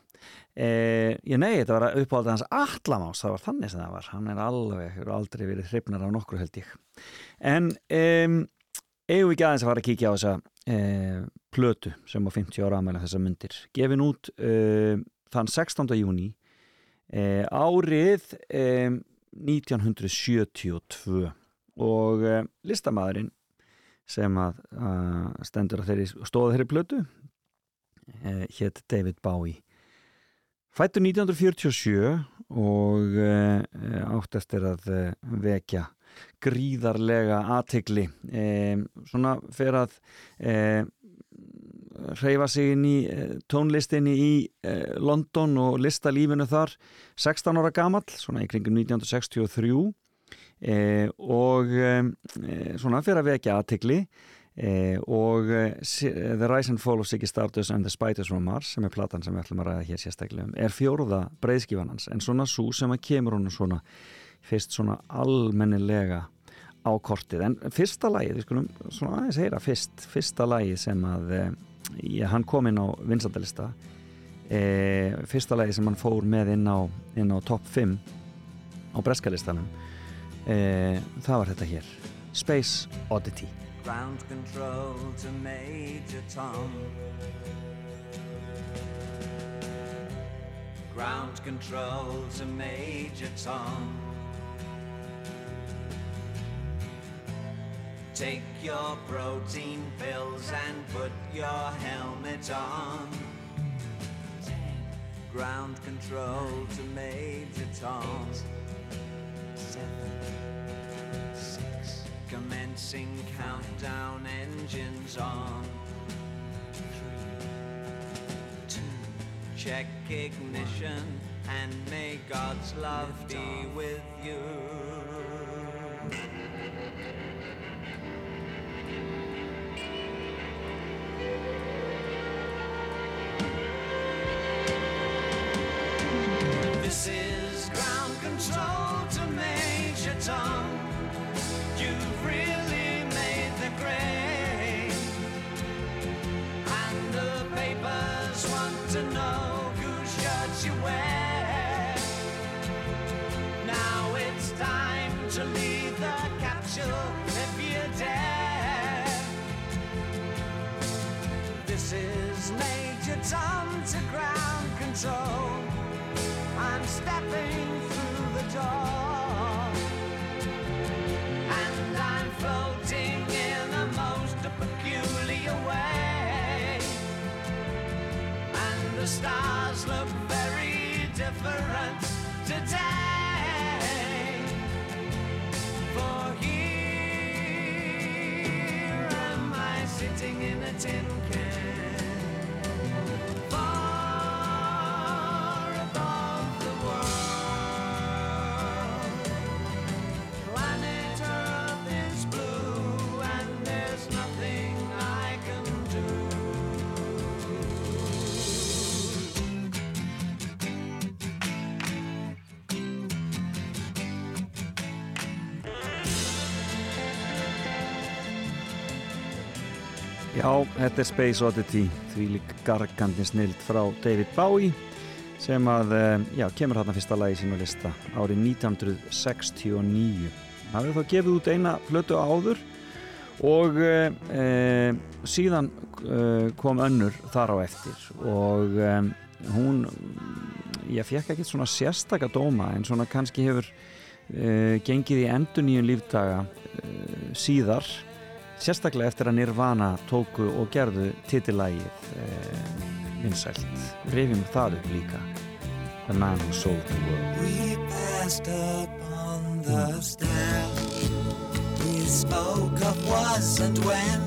Eh, ég nei, þetta var uppáhaldið hans Atlamás, það var þannig sem það var. Hann er alveg, aldrei verið hrifnar af nokkru held ég. En um, eigum við ekki aðeins að fara að kíkja á þessa eh, plötu sem á 50 ára aðmæla þessa myndir. Gefin út eh, þann 16. júni eh, árið eh, 1972 og eh, listamæðurinn sem að uh, stendur að þeirri stóða þeirri plötu eh, hétt David Bowie fættur 1947 og eh, átt eftir að eh, vekja gríðarlega aðtegli eh, svona fyrir að eh, reyfa sig inn í eh, tónlistinni í eh, London og listalífinu þar. 16 ára gamall, svona í kringum 1963 eh, og eh, svona fyrir að vekja aðtegli eh, og eh, The Rise and Fall of Ziggy Stardust and the Spiders from Mars sem er platan sem við ætlum að ræða hér sérstaklega um er fjóruða breyðskífan hans. En svona svo sem að kemur honum svona fyrst svona almennilega á kortið. En fyrsta lagið, við skulum svona aðeins heyra fyrst, fyrsta lagið sem að ég, hann kom inn á vinsandalista e, fyrsta lagið sem hann fór með inn á, inn á top 5 á breskalistanum e, það var þetta hér Space Oddity Ground control to Major Tom. Ground control to Major Tom. Take your protein pills and put your helmet on. Ground control to Major Tom. Seven, six. Commencing countdown engines on. Three, two. Check ignition and may God's love be with you. Stars look very different today. For here am I sitting in a tin can. Já, þetta er Space Oddity því lík gargandi snild frá David Bowie sem að, eh, já, kemur þarna fyrsta lagi sín á lista árið 1969 hafið þá gefið út eina flötu áður og e, síðan e, kom önnur þar á eftir og e, hún ég fekk ekkert svona sérstaka dóma en svona kannski hefur gengið í endur nýjum lífdaga e, síðar sérstaklega eftir að Nirvana tóku og gerðu titillagið eh, vinsælt rifjum það upp líka The Man Who Sold the World We passed up on the stairs. We spoke of was and when,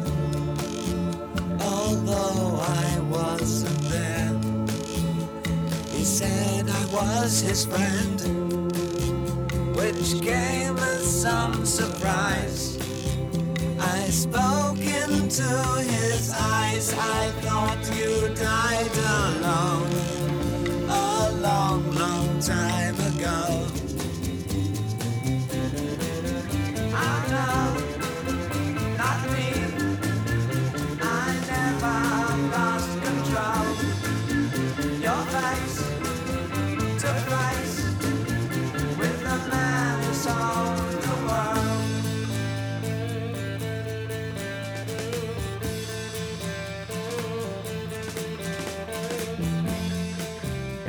although I wasn't there. He said I was his friend, which came as some surprise. I spoke into his eyes. I thought you died alone, a long, long time ago. I know. lost control. Your face to place.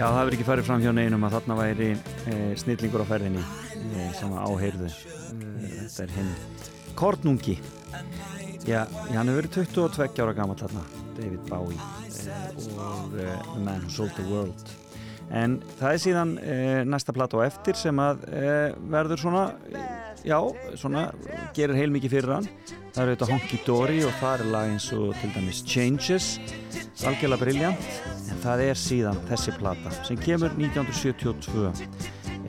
Já, það verður ekki farið fram hjá neinum að þarna væri e, snillingur á ferðinni e, sem að áheyrðu. E, þetta er hinn Kornungi. Já, hann hefur verið 22 ára gammal þarna, David Bowie og The Man Who Sold the World en það er síðan e, næsta platta á eftir sem að e, verður svona já, svona gerir heil mikið fyrir hann. Það eru þetta Honky Dory og það er lag eins og til dæmis Changes. Algjörlega briljant en það er síðan þessi plata sem kemur 1972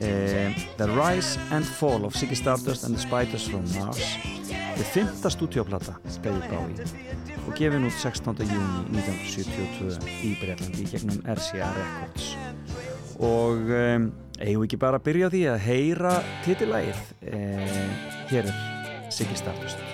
eh, The Rise and Fall of Ziggy Stardust and the Spiders from Mars. Þetta er fymta stúdíoplata David Bowie og gefin út 16. júni 1972 í Breitlandi gegnum RCA Records og um, eigum við ekki bara að byrja á því að heyra titilægið eh, hér er Ziggy Stardust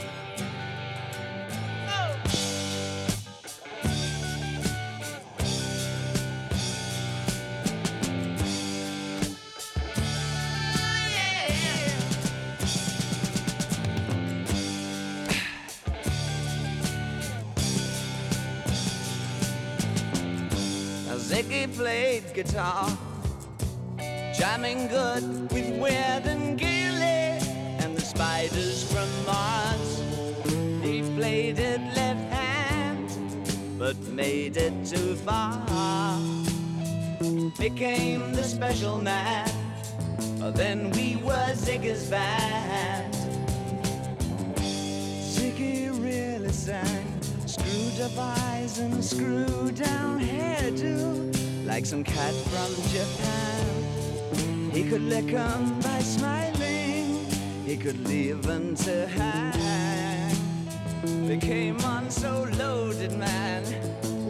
guitar, jamming good with Weird and Gilly and the spiders from Mars. They played it left hand, but made it too far. Became the special man. Then we were Ziggy's band. Ziggy really sang. Screwed up eyes and screw down hairdo Like some cat from Japan. He could lick 'em by smiling. He could leave 'em to hang. Became on so loaded man.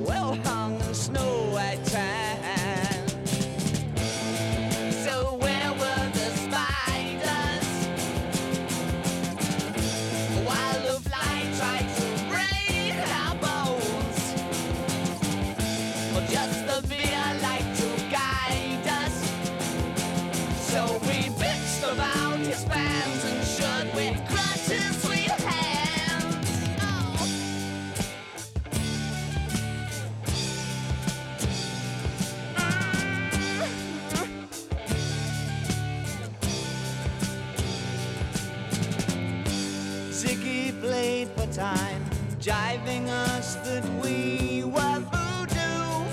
Well hung in snow white tan that we were voodoo.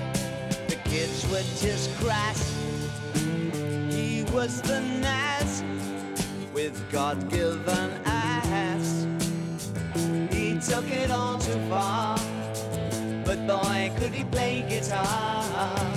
The kids were just crass. He was the Nas with God-given ass. He took it all too far, but boy, could he play guitar.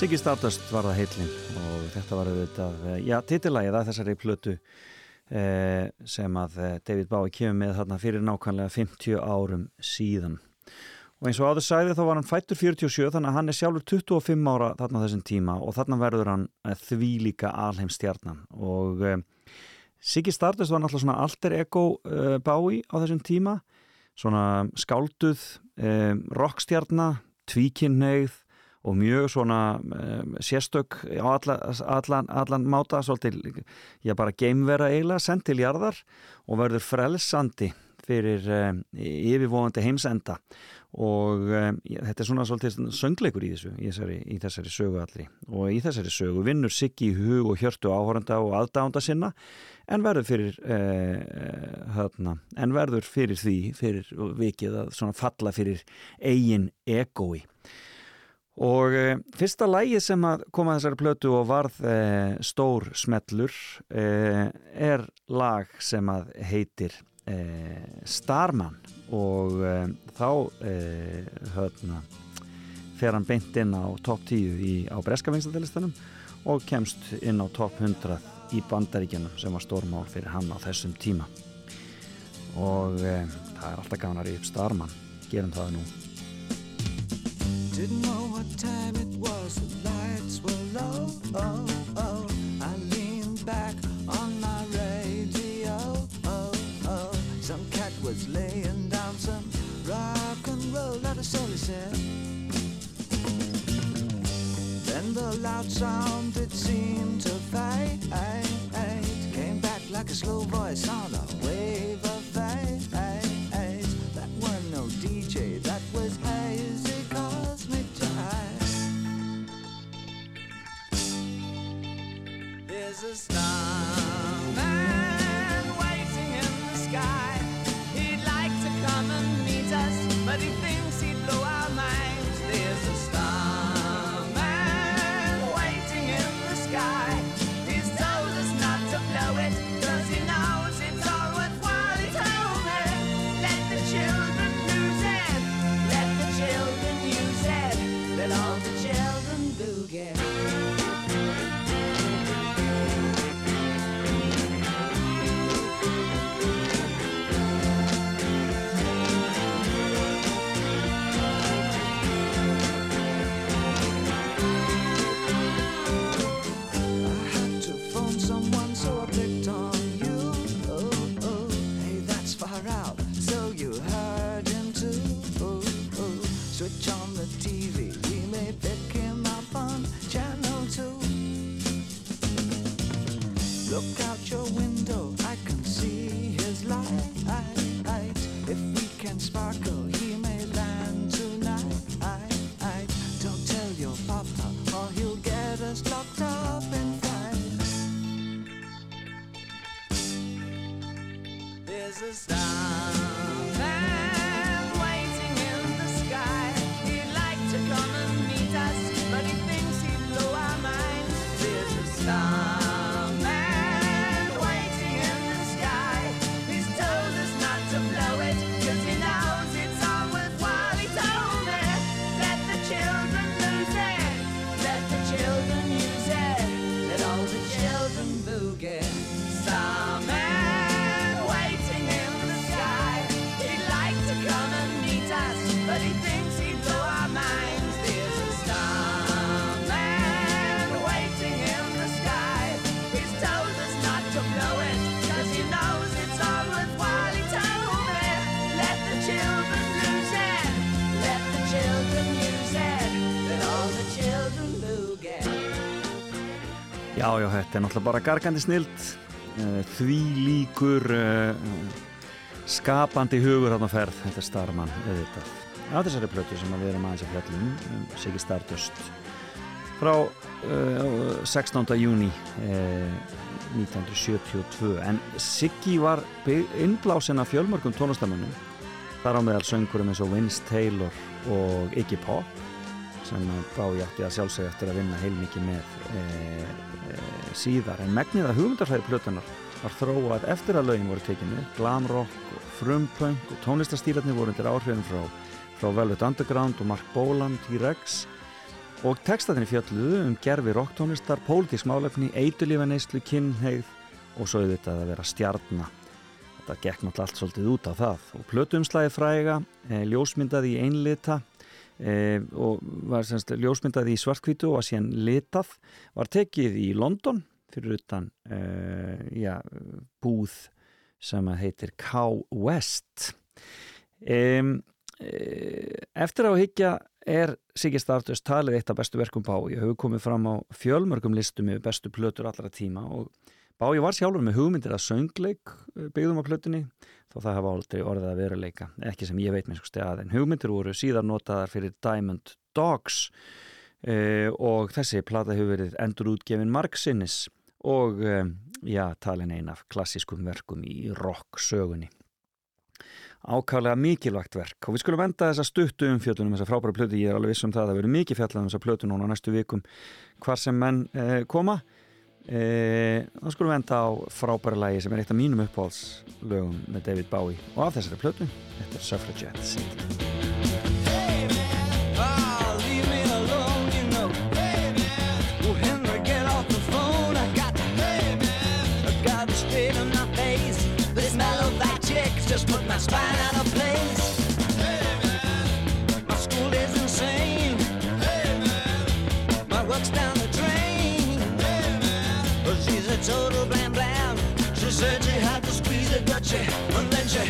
Siggy Stardust var það heillin og þetta var auðvitað, eh, já, titillagið að þessari plötu eh, sem að eh, David Bowie kemur með þarna fyrir nákvæmlega 50 árum síðan. Og eins og áður sæði þá var hann fættur 47 þannig að hann er sjálfur 25 ára þarna þessum tíma og þarna verður hann eh, því líka alheimstjarnan og eh, Siggy Stardust var náttúrulega svona alter ego uh, Bowie á þessum tíma svona skálduð rockstjarna, tvíkinneigð og mjög svona um, sérstök á alla, allan, allan máta svolítið, já bara geimvera eiginlega send til jarðar og verður frelsandi fyrir um, yfirvóðandi heimsenda. Og um, þetta er svona svolítið söngleikur í þessu, í þessari, í þessari sögu allri. Og í þessari sögu vinnur Siggi í hug og hjörtu áhóranda og aðdánda sinna en verður fyrir eh, þarna, en verður fyrir því fyrir vikið að svona falla fyrir eigin egoi Og e, fyrsta lægið sem að koma að þessari plötu og varð e, stór smellur e, er lag sem að heitir Starman. Og þá höfna, fer hann beint inn á top 10 í, á breska vinstadelistanum og kemst inn á top 100 í bandaríkjunum sem var stórmál fyrir hann á þessum tíma. Og það er alltaf ríða upp Starman. Gerum það nú Didn't know what time it was, the lights were low. Oh, oh. I leaned back on my radio. Oh, oh. Some cat was laying down some rock and roll, not a soul said. Then the loud sound it seemed to fade. Came back like a slow voice on a but he thinks Já, þetta er náttúrulega bara gargandi snild því líkur uh, skapandi hugur hann að ferð þetta er Starman auðvitað á þessari plötu sem við erum aðeins að fjallum um Siggi Stardust frá uh, 16. júni uh, 1972 en Siggi var innblásin af fjölmörgum tónlistamönnum þar á meðal söngurum eins og Vince Taylor og Iggy Pop sem bái átti að sjálfsögja eftir að vinna heilmikið með e, e, síðar en megnið að hugmyndarfæri plötunar var þróað eftir að lögin voru tekinu glamrock og frumpunk og tónlistastýrarnir voru undir áhrifin frá, frá Velvet Underground og Mark Bolan, T-Rex. Og textatinni fjalluðu um gerfi rocktónlistar, pólitísk málefni, eitulífaneyslu, kynneigð og svo auðvitað að vera stjarnar þetta gekk náttúrulega allt svolítið út á það. Og plötuumslæði fræga, e, ljósmyndaði í einlita e, og var semst ljósmyndaði í svartkvítu og var síðan litað. Var tekið í London fyrir utan e, já, búð sem heitir K West. E, eftir á higgja er Siggi Stardust talið eitt af bestu verkum Bái og hefur komið fram á fjölmörgum listum með bestu plötur allra tíma og Bái var sjálfur með hugmyndir að söngleik byggðum á plötunni þó það hafa aldrei orðið að veruleika. Ekki sem ég veit með sko stað en hugmyndir voru síðan notaðar fyrir Diamond Dogs eh, og þessi plata hefur verið endur útgefin margsinnis og eh, já, talin ein af klassískum verkum í rock sögunni. Ákvæðlega mikilvægt verk og við skulum enda þessa stuttu umfjöldunum þessa frábæra plötu, ég er alveg viss um það að það verður mikið fjallað um þessa plötu núna næstu vikum hvar sem menn eh, koma eh, þá skulum við enda á frábæra lagi sem er eitt af mínum uppáhaldslögum með David Bowie og af þessari plötu, þetta er Suffragettes Ah, będzie, on będzie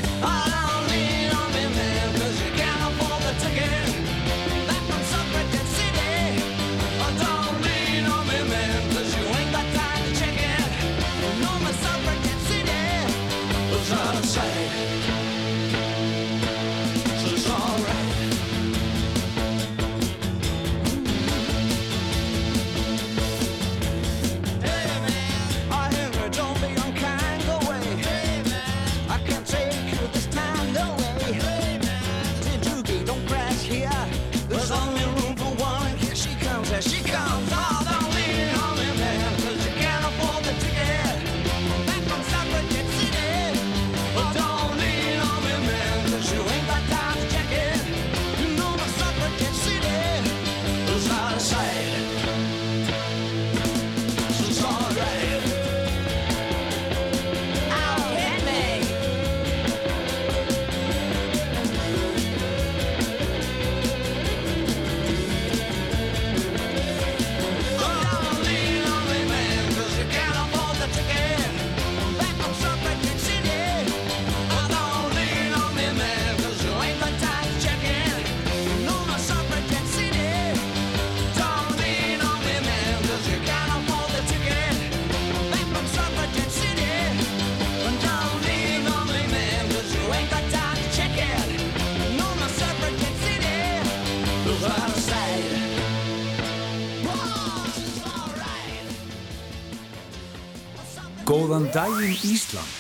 Góðan daginn Ísland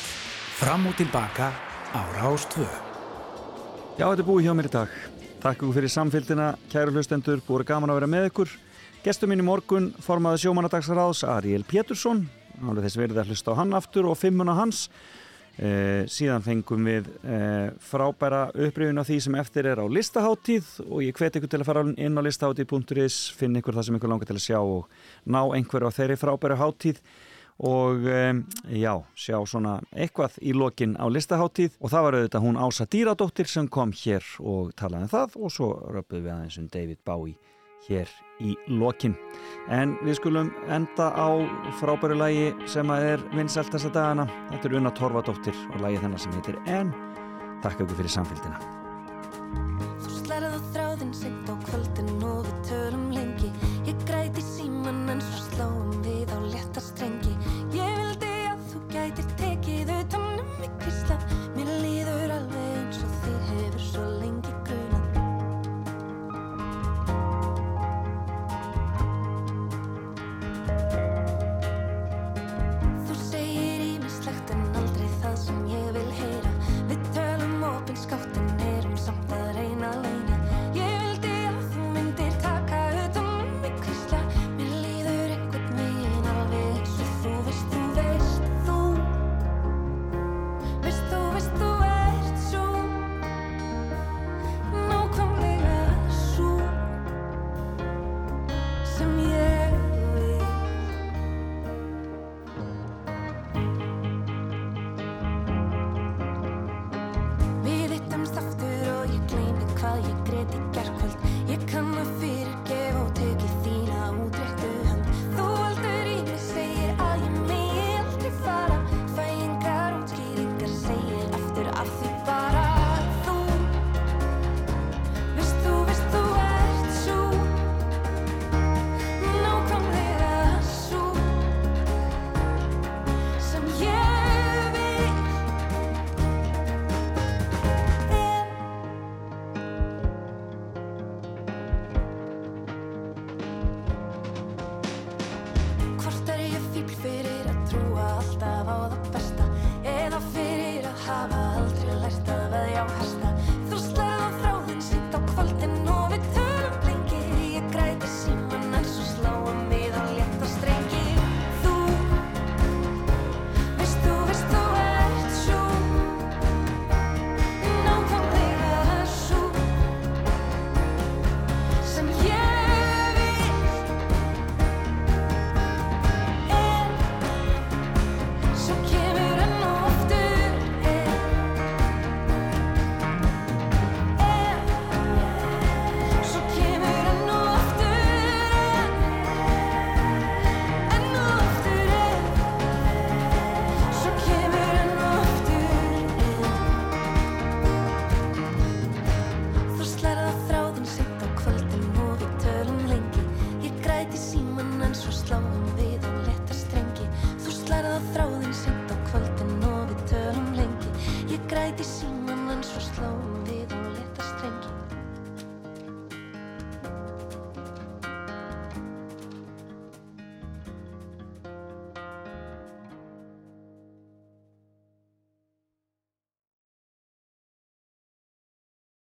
Fram og tilbaka á Rástvö Já, þetta er búið hjá mér í dag. Takk ykkur fyrir samfélgina, kæru hlustendur, búið gaman að vera með ykkur. Gestur mín í morgun, formaði sjómanadagsráðs, Ariel Pétursson, nálega þess verið að hlusta á hann aftur og fimmuna hans. Eh, síðan fengum við eh, frábæra upprifin á því sem eftir er á listaháttíð og ég hvet ykkur til að fara inn á listaháttíð.is, finn ykkur það sem ykkur langar til að sjá og ná einhverju á þeirri frábæra háttíð og um, já, sjá svona eitthvað í lokin á listaháttíð og það var auðvitað hún Ása Dýradóttir sem kom hér og talaði um það. Og svo röpuð við aðeins um David Bowie hér í lokin. En við skulum enda á frábæru lægi sem að er vinsælt þessa dagana. Þetta er Unna Torfadóttir og lægi þennar sem heitir En. Takk ykkur fyrir samfélgina